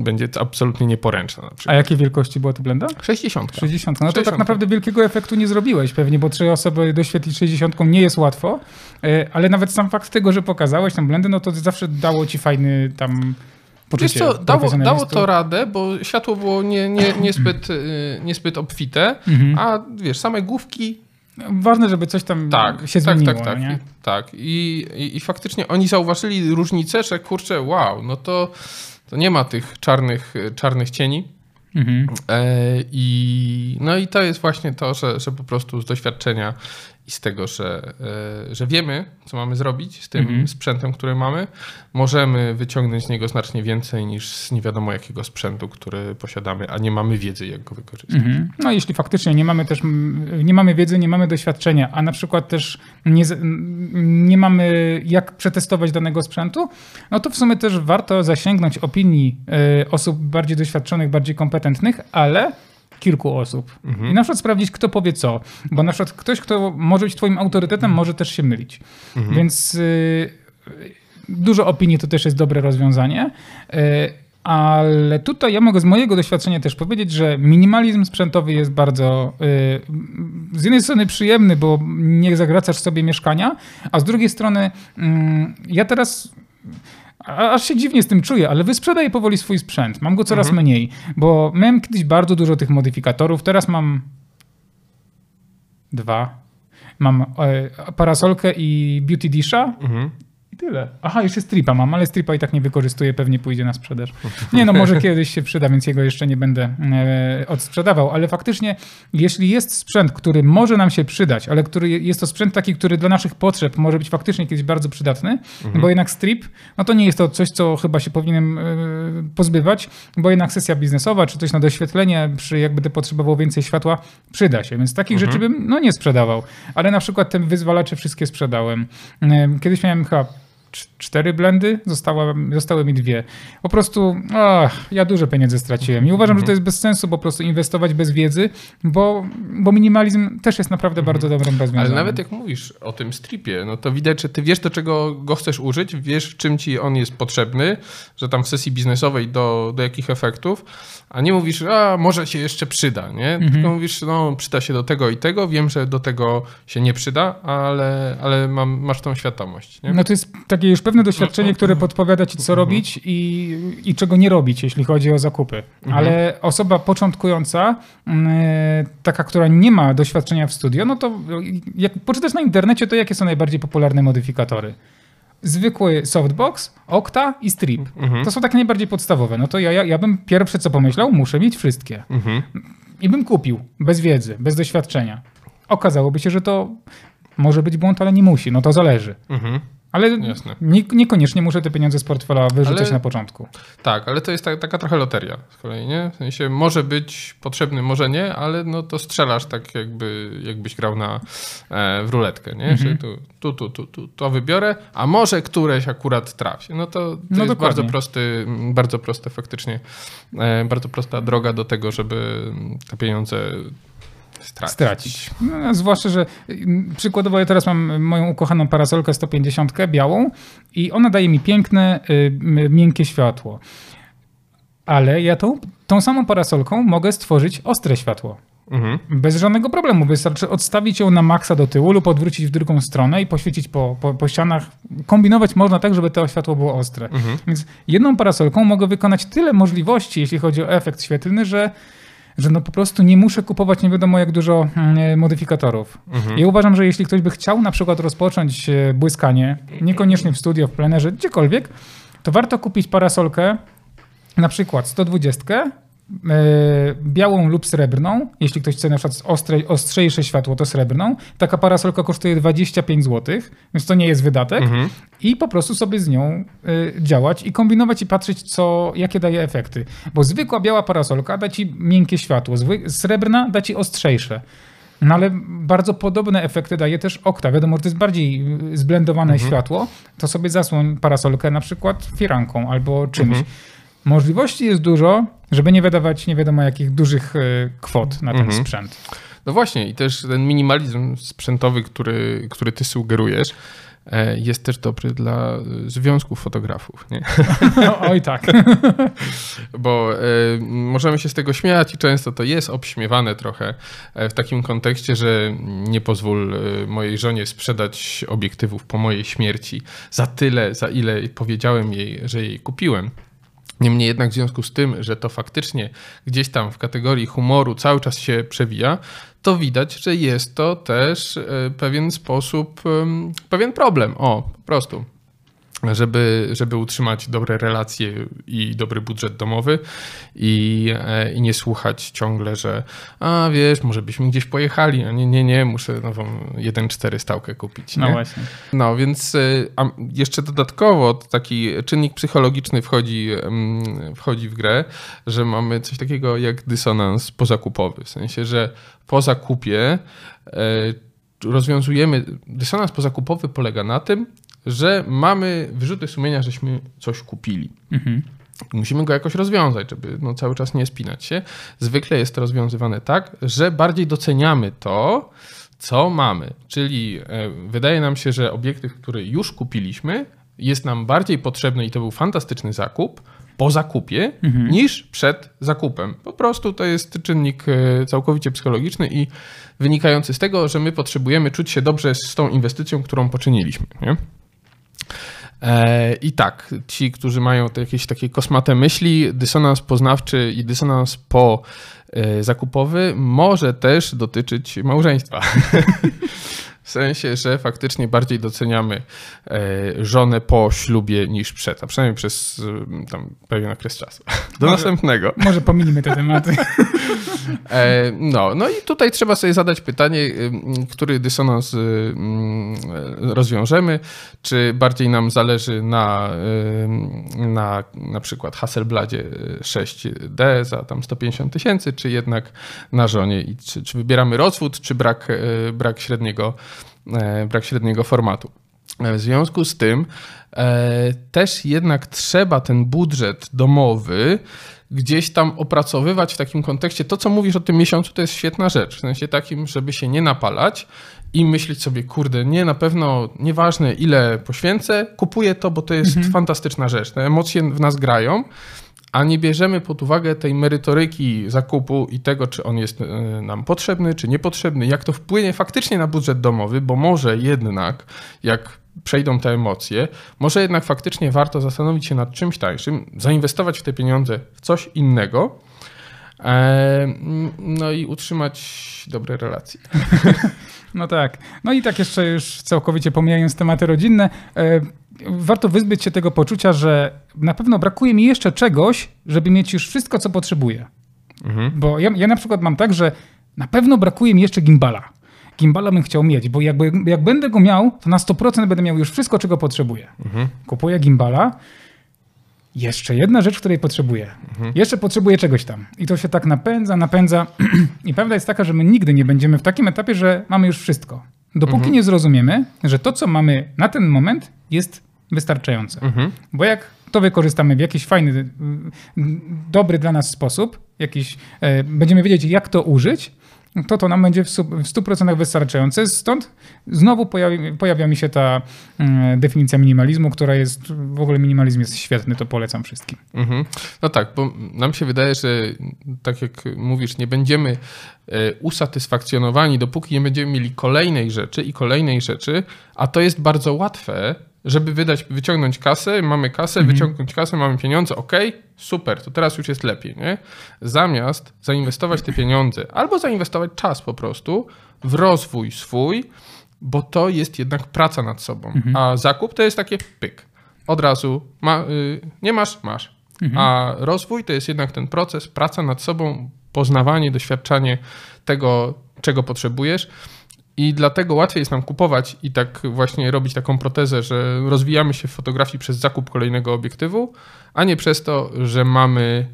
będzie to absolutnie nieporęczna na A jakiej wielkości była to blenda? 60. 60. No to 60. tak naprawdę wielkiego efektu nie zrobiłeś pewnie, bo trzy osoby doświetlić 60 nie jest łatwo, e, ale nawet sam fakt tego, że pokazałeś tam blendy, no to zawsze dało ci fajny tam Wiesz poczucie co, dało, dało to radę, bo światło było nie, nie, niezbyt, y, niezbyt obfite, Mhm. a wiesz, same główki Ważne, żeby coś tam Tak, się tak, zmieniło, tak, tak, nie? Tak. I, i, I faktycznie oni zauważyli różnicę, że kurczę, wow, no to, to nie ma tych czarnych, czarnych cieni. Mhm. E, I, no i to jest właśnie to, że, że po prostu z doświadczenia i z tego, że, e, że wiemy, co mamy zrobić z tym Mhm. sprzętem, który mamy, możemy wyciągnąć z niego znacznie więcej niż z nie wiadomo jakiego sprzętu, który posiadamy, a nie mamy wiedzy, jak go wykorzystać. Mhm. No jeśli faktycznie nie mamy też, nie mamy wiedzy, nie mamy doświadczenia, a na przykład też nie, nie mamy jak przetestować danego sprzętu, no to w sumie też warto zasięgnąć opinii e, osób bardziej doświadczonych, bardziej kompetentnych, ale kilku osób. I na przykład sprawdzić, kto powie co. Bo na przykład ktoś, kto może być twoim autorytetem, może też się mylić. Więc y, dużo opinii to też jest dobre rozwiązanie. Y, ale tutaj ja mogę z mojego doświadczenia też powiedzieć, że minimalizm sprzętowy jest bardzo y, z jednej strony przyjemny, bo nie zagracasz sobie mieszkania, a z drugiej strony mm, ja teraz aż się dziwnie z tym czuję, ale wysprzedaję powoli swój sprzęt. Mam go coraz mniej, bo miałem kiedyś bardzo dużo tych modyfikatorów, teraz mam dwa. Mam e, parasolkę i beauty disha Mhm. Tyle. Aha, jeszcze stripa mam, ale stripa i tak nie wykorzystuję, pewnie pójdzie na sprzedaż. Nie no, może kiedyś się przyda, więc jego jeszcze nie będę e, odsprzedawał, ale faktycznie, jeśli jest sprzęt, który może nam się przydać, ale który jest to sprzęt taki, który dla naszych potrzeb może być faktycznie kiedyś bardzo przydatny, bo jednak strip, no to nie jest to coś, co chyba się powinienem e, pozbywać, bo jednak sesja biznesowa, czy coś na doświetlenie, przy jakby te potrzebował więcej światła, przyda się, więc takich rzeczy bym no nie sprzedawał, ale na przykład te wyzwalacze wszystkie sprzedałem. E, Kiedyś miałem chyba cztery blendy, została, zostały mi dwie. Po prostu ach, ja duże pieniądze straciłem i uważam, że to jest bez sensu po prostu inwestować bez wiedzy, bo, bo minimalizm też jest naprawdę bardzo dobrym rozwiązaniem. Ale nawet jak mówisz o tym stripie, no to widać, że ty wiesz, do czego go chcesz użyć, wiesz, czym ci on jest potrzebny, że tam w sesji biznesowej do, do jakich efektów, a nie mówisz, a może się jeszcze przyda, nie? Tylko mówisz, no przyda się do tego i tego, wiem, że do tego się nie przyda, ale, ale mam, masz tą świadomość, nie? No to jest takie już pewne doświadczenie, które podpowiada ci, co robić i, i czego nie robić, jeśli chodzi o zakupy. Ale osoba początkująca, mm, taka, która nie ma doświadczenia w studio, no to jak poczytasz na internecie, to jakie są najbardziej popularne modyfikatory? Zwykły softbox, okta i strip. To są takie najbardziej podstawowe. No to ja, ja, ja bym pierwsze co pomyślał, muszę mieć wszystkie. Mhm. I bym kupił, bez wiedzy, bez doświadczenia. Okazałoby się, że to Może być błąd, ale nie musi, no to zależy. Mhm. Ale nie, niekoniecznie muszę te pieniądze z portfela wyrzucać Ale- na początku. Tak, ale to jest ta, taka trochę loteria z kolei, nie? W sensie może być potrzebny, może nie, ale no to strzelasz tak jakby, jakbyś grał na, e, w ruletkę, nie? Mhm. Tu, tu, tu, tu, to wybiorę, a może któreś akurat trafi. No to, to No jest dokładnie. bardzo prosty, bardzo proste faktycznie, e, bardzo prosta droga do tego, żeby te pieniądze stracić. stracić. No, zwłaszcza, że mm, przykładowo ja teraz mam moją ukochaną parasolkę 150 białą i ona daje mi piękne, y, miękkie światło. Ale ja tą, tą samą parasolką mogę stworzyć ostre światło. Mhm. Bez żadnego problemu. Wystarczy odstawić ją na maksa do tyłu lub odwrócić w drugą stronę i poświecić po, po, po ścianach. Kombinować można tak, żeby to światło było ostre. Mhm. Więc jedną parasolką mogę wykonać tyle możliwości, jeśli chodzi o efekt świetlny, że, że no po prostu nie muszę kupować nie wiadomo jak dużo mm, modyfikatorów. Mhm. Ja uważam, że jeśli ktoś by chciał na przykład rozpocząć e, błyskanie, niekoniecznie w studio, w plenerze, gdziekolwiek, to warto kupić parasolkę, na przykład 120, e, białą lub srebrną. Jeśli ktoś chce na przykład ostre, ostrzejsze światło, to srebrną. Taka parasolka kosztuje 25 zł, więc to nie jest wydatek. Mhm. I po prostu sobie z nią y, działać i kombinować i patrzeć, co, jakie daje efekty. Bo zwykła biała parasolka da ci miękkie światło, srebrna da ci ostrzejsze. No ale bardzo podobne efekty daje też okta. Wiadomo, że to jest bardziej y, zblendowane światło. To sobie zasłoń parasolkę na przykład firanką albo czymś. Mhm. Możliwości jest dużo, żeby nie wydawać nie wiadomo jakich dużych y, kwot na ten Mhm. sprzęt. No właśnie, i też ten minimalizm sprzętowy, który, który ty sugerujesz, e, jest też dobry dla e, związków fotografów, nie? No, oj tak. Bo e, możemy się z tego śmiać i często to jest obśmiewane trochę e, w takim kontekście, że nie pozwól e, mojej żonie sprzedać obiektywów po mojej śmierci za tyle, za ile powiedziałem jej, że jej kupiłem. Niemniej jednak w związku z tym, że to faktycznie gdzieś tam w kategorii humoru cały czas się przewija, to widać, że jest to też e, pewien sposób, pewien problem. O, po prostu żeby, żeby utrzymać dobre relacje i dobry budżet domowy i, e, i nie słuchać ciągle, że a wiesz, może byśmy gdzieś pojechali, a nie, nie, nie, muszę nową 1.4 stałkę kupić. No nie? właśnie. No więc y, jeszcze dodatkowo taki czynnik psychologiczny wchodzi, mm, wchodzi w grę, że mamy coś takiego jak dysonans pozakupowy. W sensie, że po zakupie e, rozwiązujemy. Dysonans pozakupowy polega na tym, że mamy wyrzuty sumienia, żeśmy coś kupili. Mhm. Musimy go jakoś rozwiązać, żeby no, cały czas nie spinać się. Zwykle jest to rozwiązywane tak, że bardziej doceniamy to, co mamy. Czyli e, wydaje nam się, że obiektyw, który już kupiliśmy, jest nam bardziej potrzebny i to był fantastyczny zakup po zakupie niż przed zakupem. Po prostu to jest czynnik e, całkowicie psychologiczny i wynikający z tego, że my potrzebujemy czuć się dobrze z tą inwestycją, którą poczyniliśmy. Nie? E, I tak, ci, którzy mają te jakieś takie kosmate myśli, dysonans poznawczy i dysonans po e, zakupowy może też dotyczyć małżeństwa. W sensie, że faktycznie bardziej doceniamy e, żonę po ślubie niż przed, a przynajmniej przez e, tam pewien okres czasu. Do Może- następnego. Może pominimy te tematy. E, no, no i tutaj trzeba sobie zadać pytanie, który dysonans mm, rozwiążemy. Czy bardziej nam zależy na na, na przykład Hasselbladzie 6D za tam 150 tysięcy, czy jednak na żonie? I czy, czy wybieramy rozwód, czy brak, brak, średniego, brak średniego formatu? E, W związku z tym e, też jednak trzeba ten budżet domowy gdzieś tam opracowywać w takim kontekście. To, co mówisz o tym miesiącu, to jest świetna rzecz. W sensie takim, żeby się nie napalać i myśleć sobie, kurde, nie, na pewno nieważne ile poświęcę, kupuję to, bo to jest fantastyczna rzecz. Te emocje w nas grają, a nie bierzemy pod uwagę tej merytoryki zakupu i tego, czy on jest e, nam potrzebny, czy niepotrzebny, jak to wpłynie faktycznie na budżet domowy, bo może jednak, jak przejdą te emocje, może jednak faktycznie warto zastanowić się nad czymś tańszym, zainwestować w te pieniądze w coś innego, no i utrzymać dobre relacje. No tak. No i tak jeszcze już całkowicie pomijając tematy rodzinne, e, warto wyzbyć się tego poczucia, że na pewno brakuje mi jeszcze czegoś, żeby mieć już wszystko, co potrzebuję. Mhm. Bo ja, ja na przykład mam tak, że na pewno brakuje mi jeszcze gimbala. gimbala bym chciał mieć, bo jakby, jak będę go miał, to na 100% będę miał już wszystko, czego potrzebuję. Kupuję gimbala, jeszcze jedna rzecz, której potrzebuję. Jeszcze potrzebuję czegoś tam. I to się tak napędza, napędza. I prawda jest taka, że my nigdy nie będziemy w takim etapie, że mamy już wszystko. Dopóki nie zrozumiemy, że to, co mamy na ten moment, jest wystarczające. Bo jak to wykorzystamy w jakiś fajny, dobry dla nas sposób, jakiś, e, będziemy wiedzieć, jak to użyć, to to nam będzie w stu- w 100% wystarczające. Stąd znowu pojawi, pojawia mi się ta mm, definicja minimalizmu, która jest, w ogóle minimalizm jest świetny, to polecam wszystkim. Mhm. No tak, bo nam się wydaje, że tak jak mówisz, nie będziemy e, usatysfakcjonowani, dopóki nie będziemy mieli kolejnej rzeczy i kolejnej rzeczy, a to jest bardzo łatwe, żeby wydać, wyciągnąć kasę, mamy kasę, wyciągnąć kasę, mamy pieniądze, ok, super, to teraz już jest lepiej, nie? Zamiast zainwestować te pieniądze albo zainwestować czas po prostu w rozwój swój, bo to jest jednak praca nad sobą, a zakup to jest takie pyk. Od razu ma, y, nie masz, masz. A rozwój to jest jednak ten proces, praca nad sobą, poznawanie, doświadczanie tego, czego potrzebujesz. I dlatego łatwiej jest nam kupować i tak właśnie robić taką protezę, że rozwijamy się w fotografii przez zakup kolejnego obiektywu, a nie przez to, że mamy,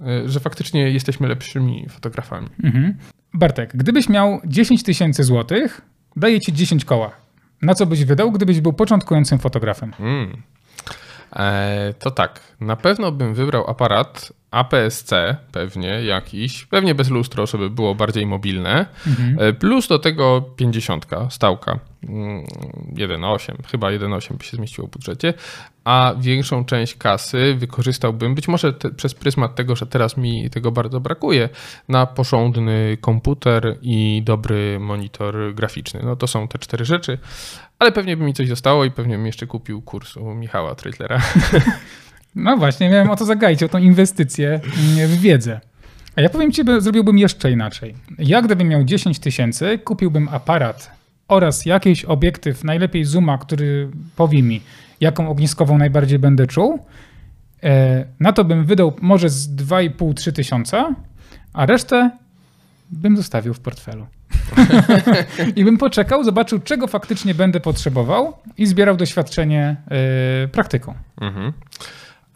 y, że faktycznie jesteśmy lepszymi fotografami. Mhm. Bartek, gdybyś miał 10 tysięcy złotych, daję ci 10 koła. Na co byś wydał, gdybyś był początkującym fotografem? Mm. E, to tak, na pewno bym wybrał aparat APS-C, pewnie jakiś, pewnie bez lustro, żeby było bardziej mobilne, e, plus do tego 50 stałka, Mm, 1,8, chyba 1,8 by się zmieściło w budżecie, a większą część kasy wykorzystałbym, być może te, przez pryzmat tego, że teraz mi tego bardzo brakuje, na porządny komputer i dobry monitor graficzny. No to są te cztery rzeczy, ale pewnie by mi coś zostało i pewnie bym jeszcze kupił kurs u Michała Treitlera. No właśnie, miałem o to zagaić, o tą inwestycję mm, w wiedzę. A ja powiem ci, by- zrobiłbym jeszcze inaczej. Ja gdybym miał 10 tysięcy, kupiłbym aparat oraz jakiś obiektyw, najlepiej zooma, który powie mi, jaką ogniskową najbardziej będę czuł. E, Na to bym wydał może z 2,5-3 tysiąca, a resztę bym zostawił w portfelu. I bym poczekał, zobaczył, czego faktycznie będę potrzebował i zbierał doświadczenie e, praktyką. Mhm.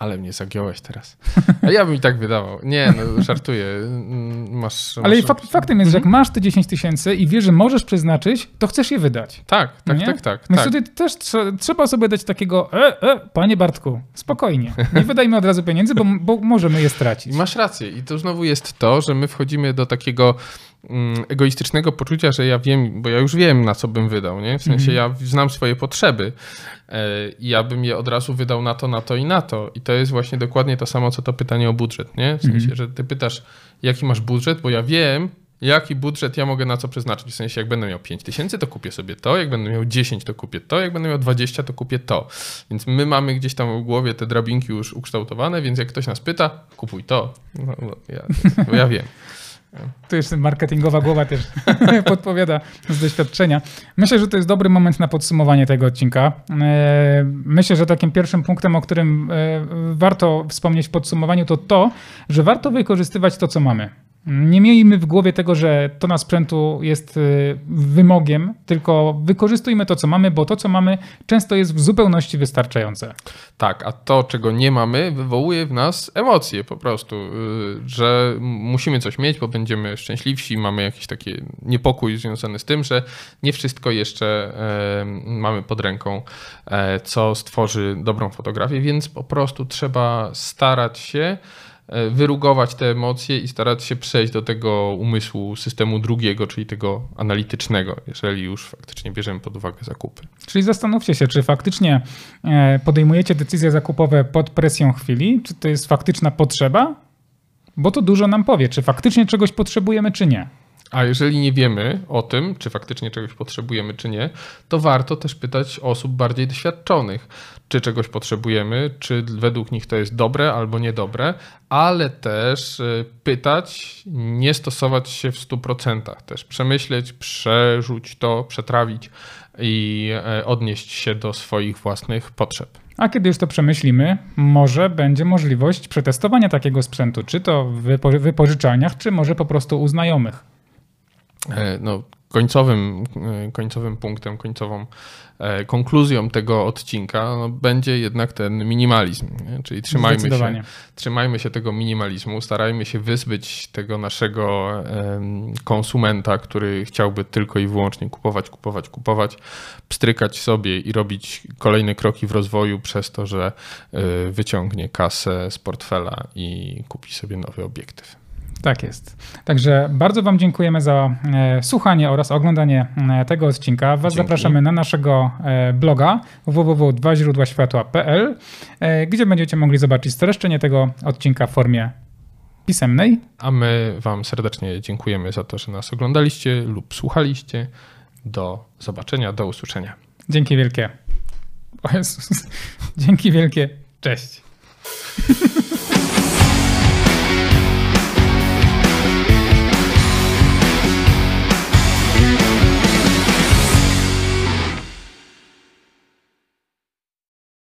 Ale mnie zagiąłeś teraz. A ja bym i tak wydawał. Nie, no żartuję. Mm, Masz, Ale masz... fakt, faktem jest, że jak masz te 10 tysięcy i wiesz, że możesz przeznaczyć, to chcesz je wydać. Tak, tak, nie? tak, tak. Więc tak. tutaj też trze- trzeba sobie dać takiego, e, e, panie Bartku, spokojnie. Nie wydajmy od razu pieniędzy, bo, bo możemy je stracić. Masz rację. I to znowu jest to, że my wchodzimy do takiego egoistycznego poczucia, że ja wiem, bo ja już wiem, na co bym wydał, nie? W sensie ja znam swoje potrzeby e, i ja bym je od razu wydał na to, na to i na to. I to jest właśnie dokładnie to samo, co to pytanie o budżet, nie? W sensie, że ty pytasz, jaki masz budżet, bo ja wiem, jaki budżet ja mogę na co przeznaczyć. W sensie, jak będę miał 5 tysięcy, to kupię sobie to, jak będę miał 10, to kupię to, jak będę miał 20, to kupię to. Więc my mamy gdzieś tam w głowie te drabinki już ukształtowane, więc jak ktoś nas pyta, kupuj to. No, ja, bo ja wiem. To jeszcze marketingowa głowa też podpowiada z doświadczenia. Myślę, że to jest dobry moment na podsumowanie tego odcinka. E, Myślę, że takim pierwszym punktem, o którym e, warto wspomnieć w podsumowaniu, to to, że warto wykorzystywać to, co mamy. Nie miejmy w głowie tego, że to na sprzętu jest e, wymogiem, tylko wykorzystujmy to, co mamy, bo to, co mamy, często jest w zupełności wystarczające. Tak, a to, czego nie mamy, wywołuje w nas emocje po prostu, yy, że musimy coś mieć, bo będziemy szczęśliwsi, mamy jakiś taki niepokój związany z tym, że nie wszystko jeszcze mamy pod ręką, e, co stworzy dobrą fotografię, więc po prostu trzeba starać się wyrugować te emocje i starać się przejść do tego umysłu systemu drugiego, czyli tego analitycznego, jeżeli już faktycznie bierzemy pod uwagę zakupy. Czyli zastanówcie się, czy faktycznie e, podejmujecie decyzje zakupowe pod presją chwili, czy to jest faktyczna potrzeba, bo to dużo nam powie, czy faktycznie czegoś potrzebujemy, czy nie. A jeżeli nie wiemy o tym, czy faktycznie czegoś potrzebujemy, czy nie, to warto też pytać osób bardziej doświadczonych, czy czegoś potrzebujemy, czy według nich to jest dobre albo niedobre, ale też y, pytać, nie stosować się w 100%, też przemyśleć, przerzuć to, przetrawić i e, odnieść się do swoich własnych potrzeb. A kiedy już to przemyślimy, może będzie możliwość przetestowania takiego sprzętu, czy to w wypo- wypożyczalniach, czy może po prostu u znajomych. E, No, końcowym, e, końcowym punktem, końcową e, konkluzją tego odcinka no, będzie jednak ten minimalizm. Nie? Czyli trzymajmy się, trzymajmy się tego minimalizmu, starajmy się wyzbyć tego naszego konsumenta, który chciałby tylko i wyłącznie kupować, kupować, kupować, pstrykać sobie i robić kolejne kroki w rozwoju przez to, że wyciągnie kasę z portfela i kupi sobie nowy obiektyw. Tak jest. Także bardzo Wam dziękujemy za e, słuchanie oraz oglądanie e, tego odcinka. Was Dzięki. zapraszamy na naszego e, bloga www.dwaźródłaświatła.pl, gdzie będziecie mogli zobaczyć streszczenie tego odcinka w formie pisemnej. A my Wam serdecznie dziękujemy za to, że nas oglądaliście lub słuchaliście. Do zobaczenia, do usłyszenia. Dzięki wielkie. O Jezus. Dzięki wielkie. Cześć.